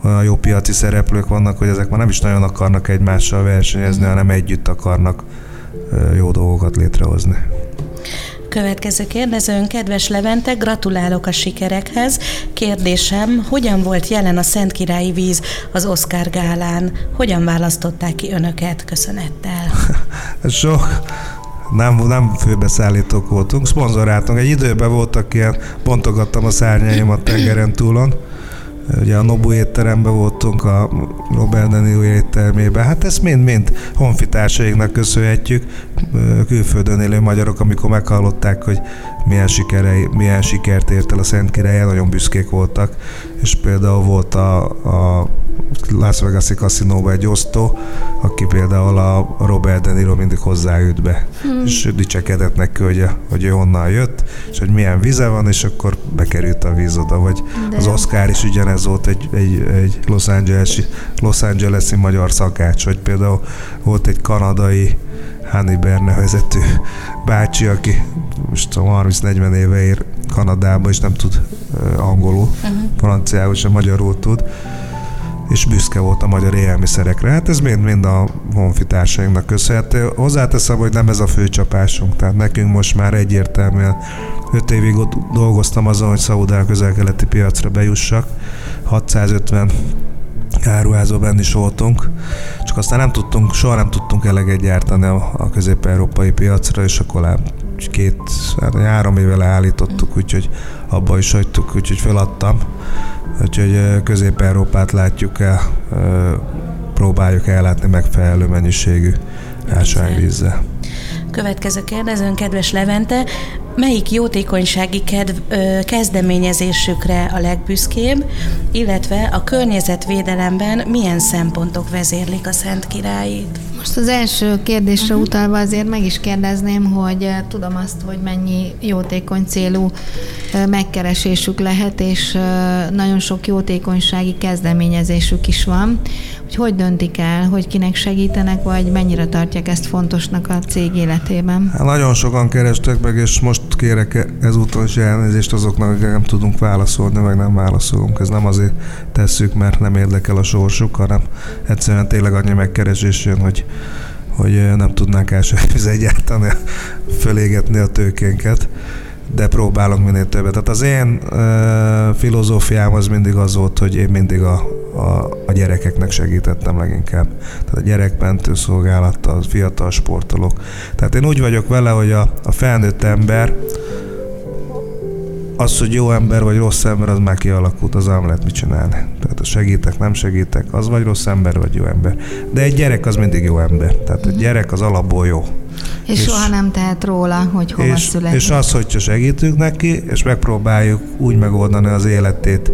Speaker 4: olyan jó piaci szereplők vannak, hogy ezek már nem is nagyon akarnak egymással versenyezni, hanem együtt akarnak jó dolgokat létrehozni.
Speaker 2: Következő kérdezőn, kedves Levente, gratulálok a sikerekhez. Kérdésem, hogyan volt jelen a Szent Királyi Víz az Oscar gálán? Hogyan választották ki önöket? Köszönettel.
Speaker 4: Sok nem, nem főbeszállítók voltunk, szponzoráltunk. Egy időben voltak ilyen, pontogattam a szárnyaimat tengeren túlon, Ugye a Nobu étteremben voltunk, a Robert De Niro éttermében. Hát ezt mind-mind honfitársainknak köszönhetjük. Külföldön élő magyarok, amikor meghallották, hogy milyen, sikerei, milyen sikert ért el a Szent Király, nagyon büszkék voltak. És például volt a, a Las Vegas-i kaszinóba egy osztó, aki például a Robert De Niro mindig hozzáült be, hmm. és dicsekedett neki, hogy, hogy ő honnan jött, és hogy milyen vize van, és akkor bekerült a víz oda, vagy De. az Oscar is ugyanez volt egy, egy, egy Los, Angeles-i, Los Angeles-i magyar szakács, vagy például volt egy kanadai Hanni Berne vezető bácsi, aki most 30-40 éve ér Kanadába, és nem tud angolul, uh-huh. franciául sem magyarul tud, és büszke volt a magyar élelmiszerekre. Hát ez mind-mind a honfitársainknak köszönhető. Hozzáteszem, hogy nem ez a fő csapásunk, tehát nekünk most már egyértelműen 5 évig ott dolgoztam azon, hogy Szaudán közel-keleti piacra bejussak. 650 áruházóban is voltunk, csak aztán nem tudtunk, soha nem tudtunk eleget gyártani a, a közép-európai piacra, és akkor két, hát három éve leállítottuk, úgyhogy abba is hagytuk, úgyhogy feladtam. Úgyhogy Közép-Európát látjuk el, próbáljuk ellátni megfelelő mennyiségű ásványvízzel.
Speaker 2: Következő kérdezőn, kedves Levente, melyik jótékonysági kedv, ö, kezdeményezésükre a legbüszkébb, illetve a környezetvédelemben milyen szempontok vezérlik a Szent Királyit?
Speaker 3: Most az első kérdésre uh-huh. utalva azért meg is kérdezném, hogy tudom azt, hogy mennyi jótékony célú megkeresésük lehet, és nagyon sok jótékonysági kezdeményezésük is van hogy hogy döntik el, hogy kinek segítenek, vagy mennyire tartják ezt fontosnak a cég életében?
Speaker 4: Hát nagyon sokan kerestek meg, és most kérek ezúton is elnézést azoknak, akik nem tudunk válaszolni, meg nem válaszolunk. Ez nem azért tesszük, mert nem érdekel a sorsuk, hanem egyszerűen tényleg annyi megkeresés jön, hogy hogy nem tudnánk elsőre egyáltalán fölégetni a tőkénket de próbálunk minél többet. Tehát az én uh, filozófiám az mindig az volt, hogy én mindig a, a, a gyerekeknek segítettem leginkább. Tehát a gyerekmentő szolgálat, a fiatal sportolók. Tehát én úgy vagyok vele, hogy a, a felnőtt ember az, hogy jó ember vagy rossz ember, az már kialakult, az nem lehet mit csinálni. Tehát segítek, nem segítek, az vagy rossz ember, vagy jó ember. De egy gyerek az mindig jó ember. Tehát egy gyerek az alapból jó.
Speaker 3: És, és soha nem tehet róla, hogy hova
Speaker 4: és,
Speaker 3: születik.
Speaker 4: És az, hogyha segítünk neki, és megpróbáljuk úgy megoldani az életét,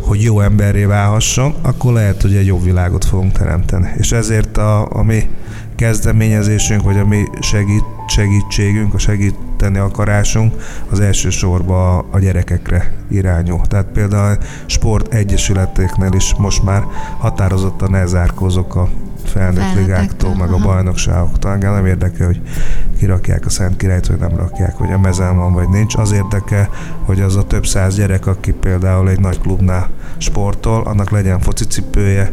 Speaker 4: hogy jó emberré válhasson, akkor lehet, hogy egy jobb világot fogunk teremteni. És ezért a, a mi kezdeményezésünk, vagy a mi segít, segítségünk, a segíteni akarásunk az elsősorban a gyerekekre irányul. Tehát például sport egyesületeknél is most már határozottan elzárkózok a felnőtt ligáktól, meg a bajnokságoktól. Engem nem érdekel, hogy kirakják a Szent Királyt, vagy nem rakják, hogy a mezen van, vagy nincs. Az érdekel, hogy az a több száz gyerek, aki például egy nagy klubnál sportol, annak legyen focicipője,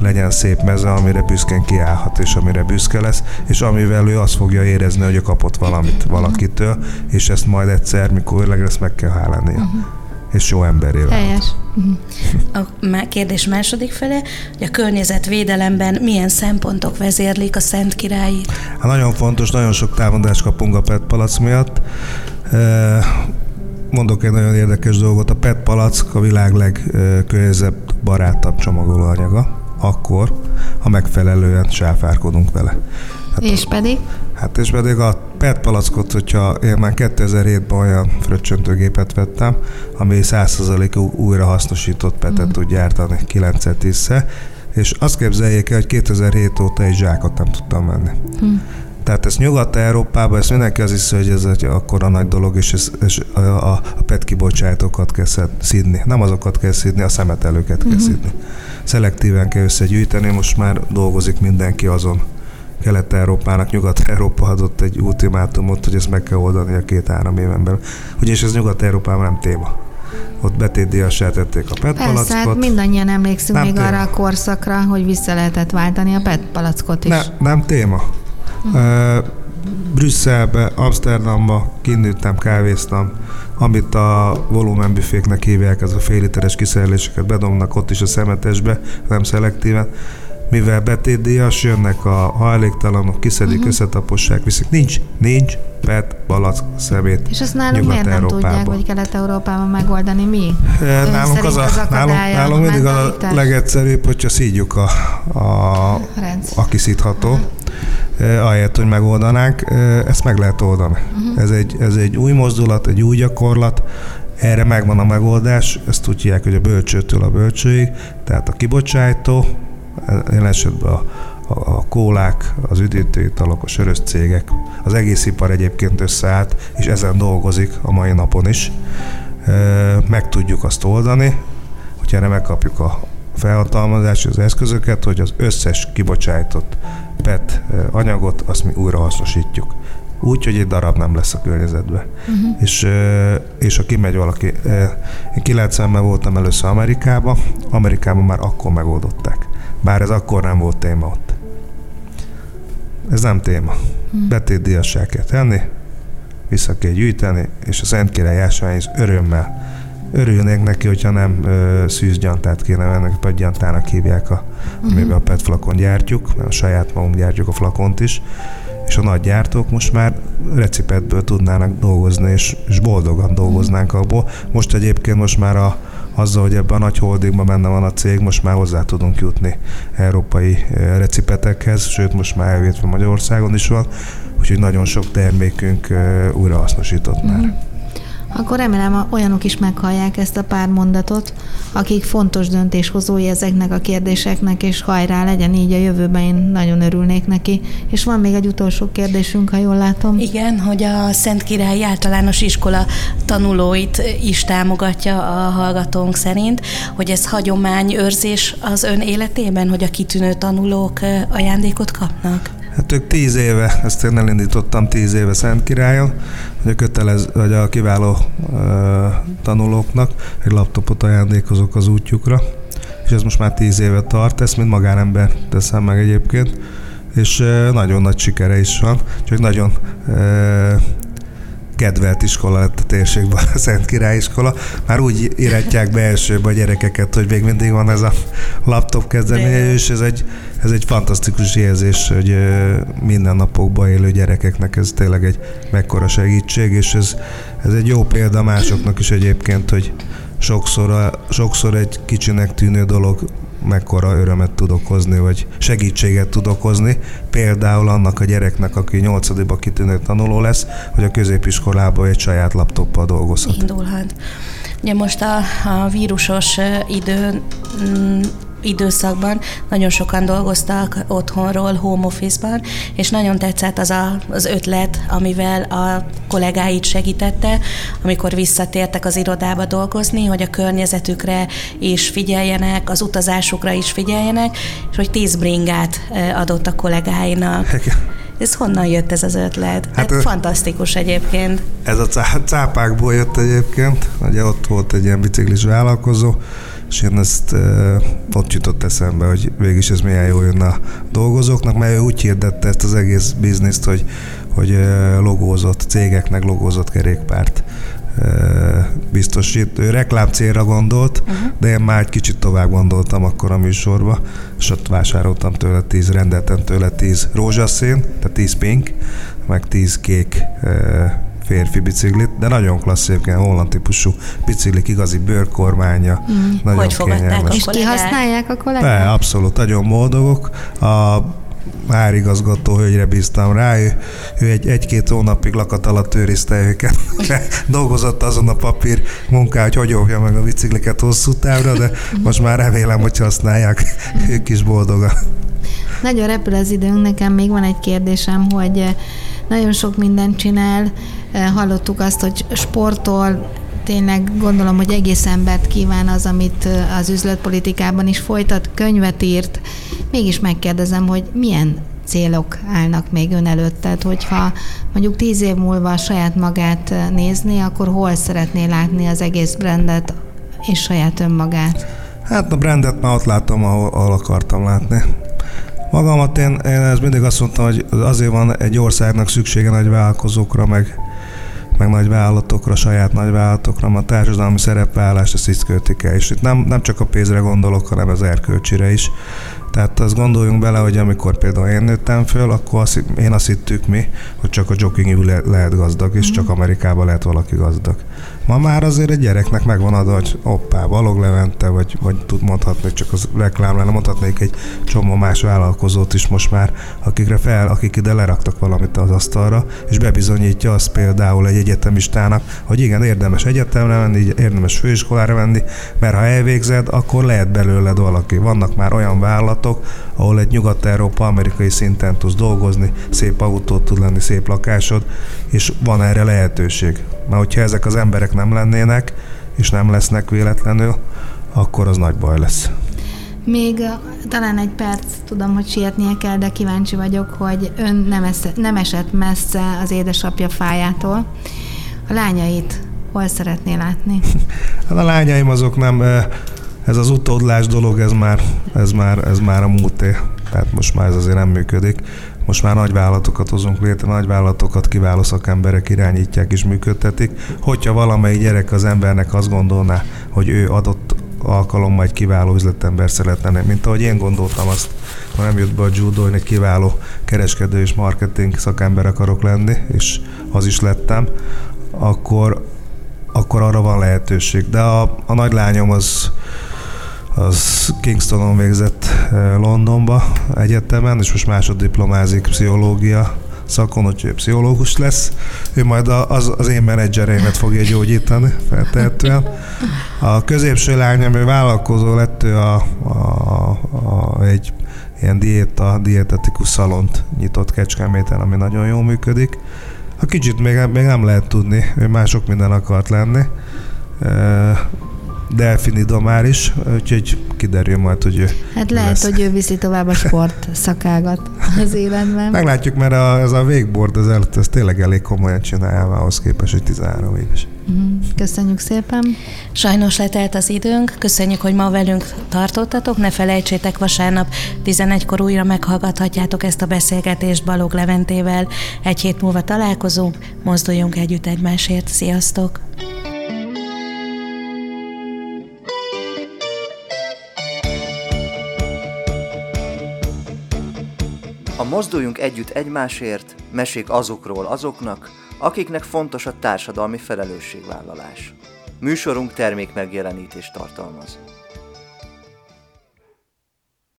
Speaker 4: legyen szép meze, amire büszkén kiállhat, és amire büszke lesz, és amivel ő azt fogja érezni, hogy ő kapott valamit valakitől, és ezt majd egyszer, mikor lesz, meg kell hálálnia. Uh-huh és jó emberé
Speaker 3: Helyes.
Speaker 2: A kérdés második fele, hogy a környezetvédelemben milyen szempontok vezérlik a Szent Királyi?
Speaker 4: Hát nagyon fontos, nagyon sok támadást kapunk a PET palac miatt. Mondok egy nagyon érdekes dolgot, a PET palack a világ legkörnyezetbarátabb csomagolóanyaga akkor, ha megfelelően sáfárkodunk vele.
Speaker 3: Hát és pedig?
Speaker 4: Hát és pedig a PET palackot, hogyha én már 2007-ben olyan fröccsöntőgépet vettem, ami 100% újra hasznosított petet mm. tud gyártani 9 10 és azt képzeljék el, hogy 2007 óta egy zsákot nem tudtam venni. Mm. Tehát ez Nyugat-Európában, ezt mindenki az hiszi, hogy ez egy akkora nagy dolog, és, ez, és a, a, a PET kibocsátókat kell szidni. Nem azokat kell szidni, a szemetelőket kell uh-huh. szidni. Szelektíven kell összegyűjteni, most már dolgozik mindenki azon. Kelet-Európának, Nyugat-Európa adott egy ultimátumot, hogy ezt meg kell oldani a két-három éven belül. Ugyanis ez Nyugat-Európában nem téma ott betétdíjassá tették a PET Persze, palackot. Hát
Speaker 3: mindannyian emlékszünk nem még téma. arra a korszakra, hogy vissza lehetett váltani a PET palackot is.
Speaker 4: Ne, nem téma. Brüsszelbe, Amsterdamba kinőttem, kávéztam, amit a volumenbüféknek hívják, ez a fél literes kiszereléseket bedomnak ott is a szemetesbe, nem szelektíven mivel betétdíjas, jönnek a hajléktalanok, kiszedik, uh-huh. összetapossák, viszik. Nincs, nincs PET, balack, szemét
Speaker 3: És azt nálunk miért nem tudják, hogy Kelet-Európában megoldani? Mi?
Speaker 4: E, nálunk, az a, az nálunk, nálunk mindig a legegyszerűbb, hogyha szídjuk a, a, a kiszítható. Uh-huh ahelyett, hogy megoldanánk, ezt meg lehet oldani. Uh-huh. Ez, egy, ez egy új mozdulat, egy új gyakorlat, erre megvan a megoldás, ezt tudják, hogy a bölcsőtől a bölcsőig, tehát a kibocsátó, jelen esetben a, a, a kólák, az üdítőitalok, a sörös cégek, az egész ipar egyébként összeállt, és ezen dolgozik a mai napon is. Meg tudjuk azt oldani, hogyha erre megkapjuk a felhatalmazást, az eszközöket, hogy az összes kibocsájtott PET anyagot, azt mi újra hasznosítjuk. Úgy, hogy egy darab nem lesz a környezetben. Uh-huh. És, és ha kimegy valaki, én 90-ben voltam először Amerikában, Amerikában már akkor megoldották. Bár ez akkor nem volt téma ott. Ez nem téma. Hmm. Betétdíjassá kell tenni, vissza kell gyűjteni, és a Szent Király ásványhoz örömmel örülnék neki, hogyha nem ö, szűzgyantát kéne venni, padgyantának hívják, a, uh-huh. amiben a PET flakon gyártjuk, mert a saját magunk gyártjuk a flakont is, és a nagy gyártók most már recipetből tudnának dolgozni, és, és boldogan dolgoznánk abból. Most egyébként most már a, azzal, hogy ebben a nagy holdingban benne van a cég, most már hozzá tudunk jutni európai eh, recipetekhez, sőt most már elvétve Magyarországon is van, úgyhogy nagyon sok termékünk eh, újrahasznosított már. Mm
Speaker 3: akkor remélem olyanok is meghallják ezt a pár mondatot, akik fontos döntéshozói ezeknek a kérdéseknek, és hajrá legyen így a jövőben, én nagyon örülnék neki. És van még egy utolsó kérdésünk, ha jól látom.
Speaker 2: Igen, hogy a Szent Király általános iskola tanulóit is támogatja a hallgatónk szerint, hogy ez hagyományőrzés az ön életében, hogy a kitűnő tanulók ajándékot kapnak?
Speaker 4: Hát ők tíz éve, ezt én elindítottam tíz éve Szent Királyon, hogy a kötelez, vagy a kiváló uh, tanulóknak egy laptopot ajándékozok az útjukra, és ez most már tíz éve tart, ezt mint magánember teszem meg egyébként, és uh, nagyon nagy sikere is van, csak nagyon uh, kedvelt iskola lett a térségben, a Szent Király iskola. Már úgy iratják be elsőbe a gyerekeket, hogy még mindig van ez a laptop kezdeményezés, és ez egy, ez egy fantasztikus érzés, hogy minden napokban élő gyerekeknek ez tényleg egy mekkora segítség, és ez, ez egy jó példa másoknak is egyébként, hogy sokszor, sokszor egy kicsinek tűnő dolog mekkora örömet tud okozni, vagy segítséget tud okozni. Például annak a gyereknek, aki nyolcadikba kitűnő tanuló lesz, hogy a középiskolában egy saját laptoppal dolgozhat.
Speaker 2: Indulhat. Ugye most a, a vírusos idő mm, időszakban nagyon sokan dolgoztak otthonról, home office-ban, és nagyon tetszett az a, az ötlet, amivel a kollégáit segítette, amikor visszatértek az irodába dolgozni, hogy a környezetükre is figyeljenek, az utazásukra is figyeljenek, és hogy tíz bringát adott a kollégáinak. Ez honnan jött ez az ötlet? Hát, hát fantasztikus egyébként.
Speaker 4: Ez a cápákból jött egyébként, ugye ott volt egy ilyen biciklis vállalkozó, és én ezt e, ott jutott eszembe, hogy végig ez milyen jó jön a dolgozóknak, mert ő úgy hirdette ezt az egész bizniszt, hogy, hogy logózott cégeknek logózott kerékpárt biztosít. Ő reklám célra gondolt, uh-huh. de én már egy kicsit tovább gondoltam akkor a műsorba, és ott vásároltam tőle tíz, rendeltem tőle tíz rózsaszín, tehát tíz pink, meg tíz kék férfi biciklit, de nagyon klassz egyébként, holland típusú biciklik, igazi bőrkormánya, mm. nagyon
Speaker 2: Hogy kényelmes.
Speaker 3: És kihasználják a kollégák?
Speaker 4: De, abszolút, nagyon boldogok. A árigazgató hölgyre bíztam rá, ő, ő egy, egy-két hónapig lakat alatt őrizte őket. Dolgozott azon a papír munká, hogy hogy óvja meg a bicikliket hosszú távra, de most már remélem, hogy használják, ők is boldogan.
Speaker 3: Nagyon repül az időnk, nekem még van egy kérdésem, hogy eh, nagyon sok mindent csinál, eh, hallottuk azt, hogy sportol, tényleg gondolom, hogy egész embert kíván az, amit az üzletpolitikában is folytat, könyvet írt. Mégis megkérdezem, hogy milyen célok állnak még ön előtt? Tehát, hogyha mondjuk tíz év múlva saját magát nézni, akkor hol szeretné látni az egész brandet és saját önmagát?
Speaker 4: Hát a brandet már ott látom, ahol, ahol akartam látni. Magamat én, én ez mindig azt mondtam, hogy azért van egy országnak szüksége nagy vállalkozókra, meg, meg nagy vállalatokra, saját nagy vállalatokra, mert a társadalmi szerepvállalást ezt így költik el. És itt nem, nem csak a pénzre gondolok, hanem az erkölcsire is. Tehát azt gondoljunk bele, hogy amikor például én nőttem föl, akkor azt, én azt hittük mi, hogy csak a jogging le, lehet gazdag, és mm. csak Amerikában lehet valaki gazdag. Ma már azért egy gyereknek megvan adva, hogy hoppá, Balog Levente, vagy, vagy tud mondhatni, csak az reklám lenne, mondhatnék egy csomó más vállalkozót is most már, akikre fel, akik ide leraktak valamit az asztalra, és bebizonyítja azt például egy egyetemistának, hogy igen, érdemes egyetemre menni, érdemes főiskolára menni, mert ha elvégzed, akkor lehet belőled valaki. Vannak már olyan vállalatok, ahol egy nyugat-európa, amerikai szinten tudsz dolgozni, szép autót tud lenni, szép lakásod, és van erre lehetőség. Mert hogyha ezek az emberek nem lennének, és nem lesznek véletlenül, akkor az nagy baj lesz.
Speaker 3: Még talán egy perc, tudom, hogy sietnie kell, de kíváncsi vagyok, hogy ön nem, esze, nem esett messze az édesapja fájától. A lányait hol szeretné látni?
Speaker 4: Hát a lányaim azok nem, ez az utódlás dolog, ez már, ez már, ez már a múlté. Tehát most már ez azért nem működik. Most már nagy vállalatokat hozunk létre, nagy vállalatokat kiváló szakemberek irányítják és működtetik. Hogyha valamelyik gyerek az embernek azt gondolná, hogy ő adott alkalommal egy kiváló üzletember szeretne, mint ahogy én gondoltam azt, ha nem jött be a judo, hogy egy kiváló kereskedő és marketing szakember akarok lenni, és az is lettem, akkor, akkor arra van lehetőség. De a, a nagy lányom az az Kingstonon végzett eh, Londonba egyetemen, és most másoddiplomázik pszichológia szakon, hogy pszichológus lesz. Ő majd az, az én menedzsereimet fogja gyógyítani, feltehetően. A középső lányom, ő vállalkozó lett, ő a, a, a, egy ilyen diéta, dietetikus szalont nyitott Kecskeméten, ami nagyon jól működik. A kicsit még, még nem lehet tudni, ő már sok minden akart lenni. Eh, Delfini már is, úgyhogy kiderül majd, hogy ő
Speaker 3: Hát lehet, lesz. hogy ő viszi tovább a sport szakágat az életben.
Speaker 4: Meglátjuk, mert a, ez a végboard az előtt, ez tényleg elég komolyan csinálja ahhoz képest, hogy 13 éves.
Speaker 3: Mhm. Köszönjük szépen.
Speaker 2: Sajnos letelt az időnk, köszönjük, hogy ma velünk tartottatok, ne felejtsétek vasárnap 11-kor újra meghallgathatjátok ezt a beszélgetést Balog Leventével. Egy hét múlva találkozunk, mozduljunk együtt egymásért. Sziasztok!
Speaker 1: A Mozduljunk Együtt Egymásért mesék azokról azoknak, akiknek fontos a társadalmi felelősségvállalás. Műsorunk termék megjelenítést tartalmaz.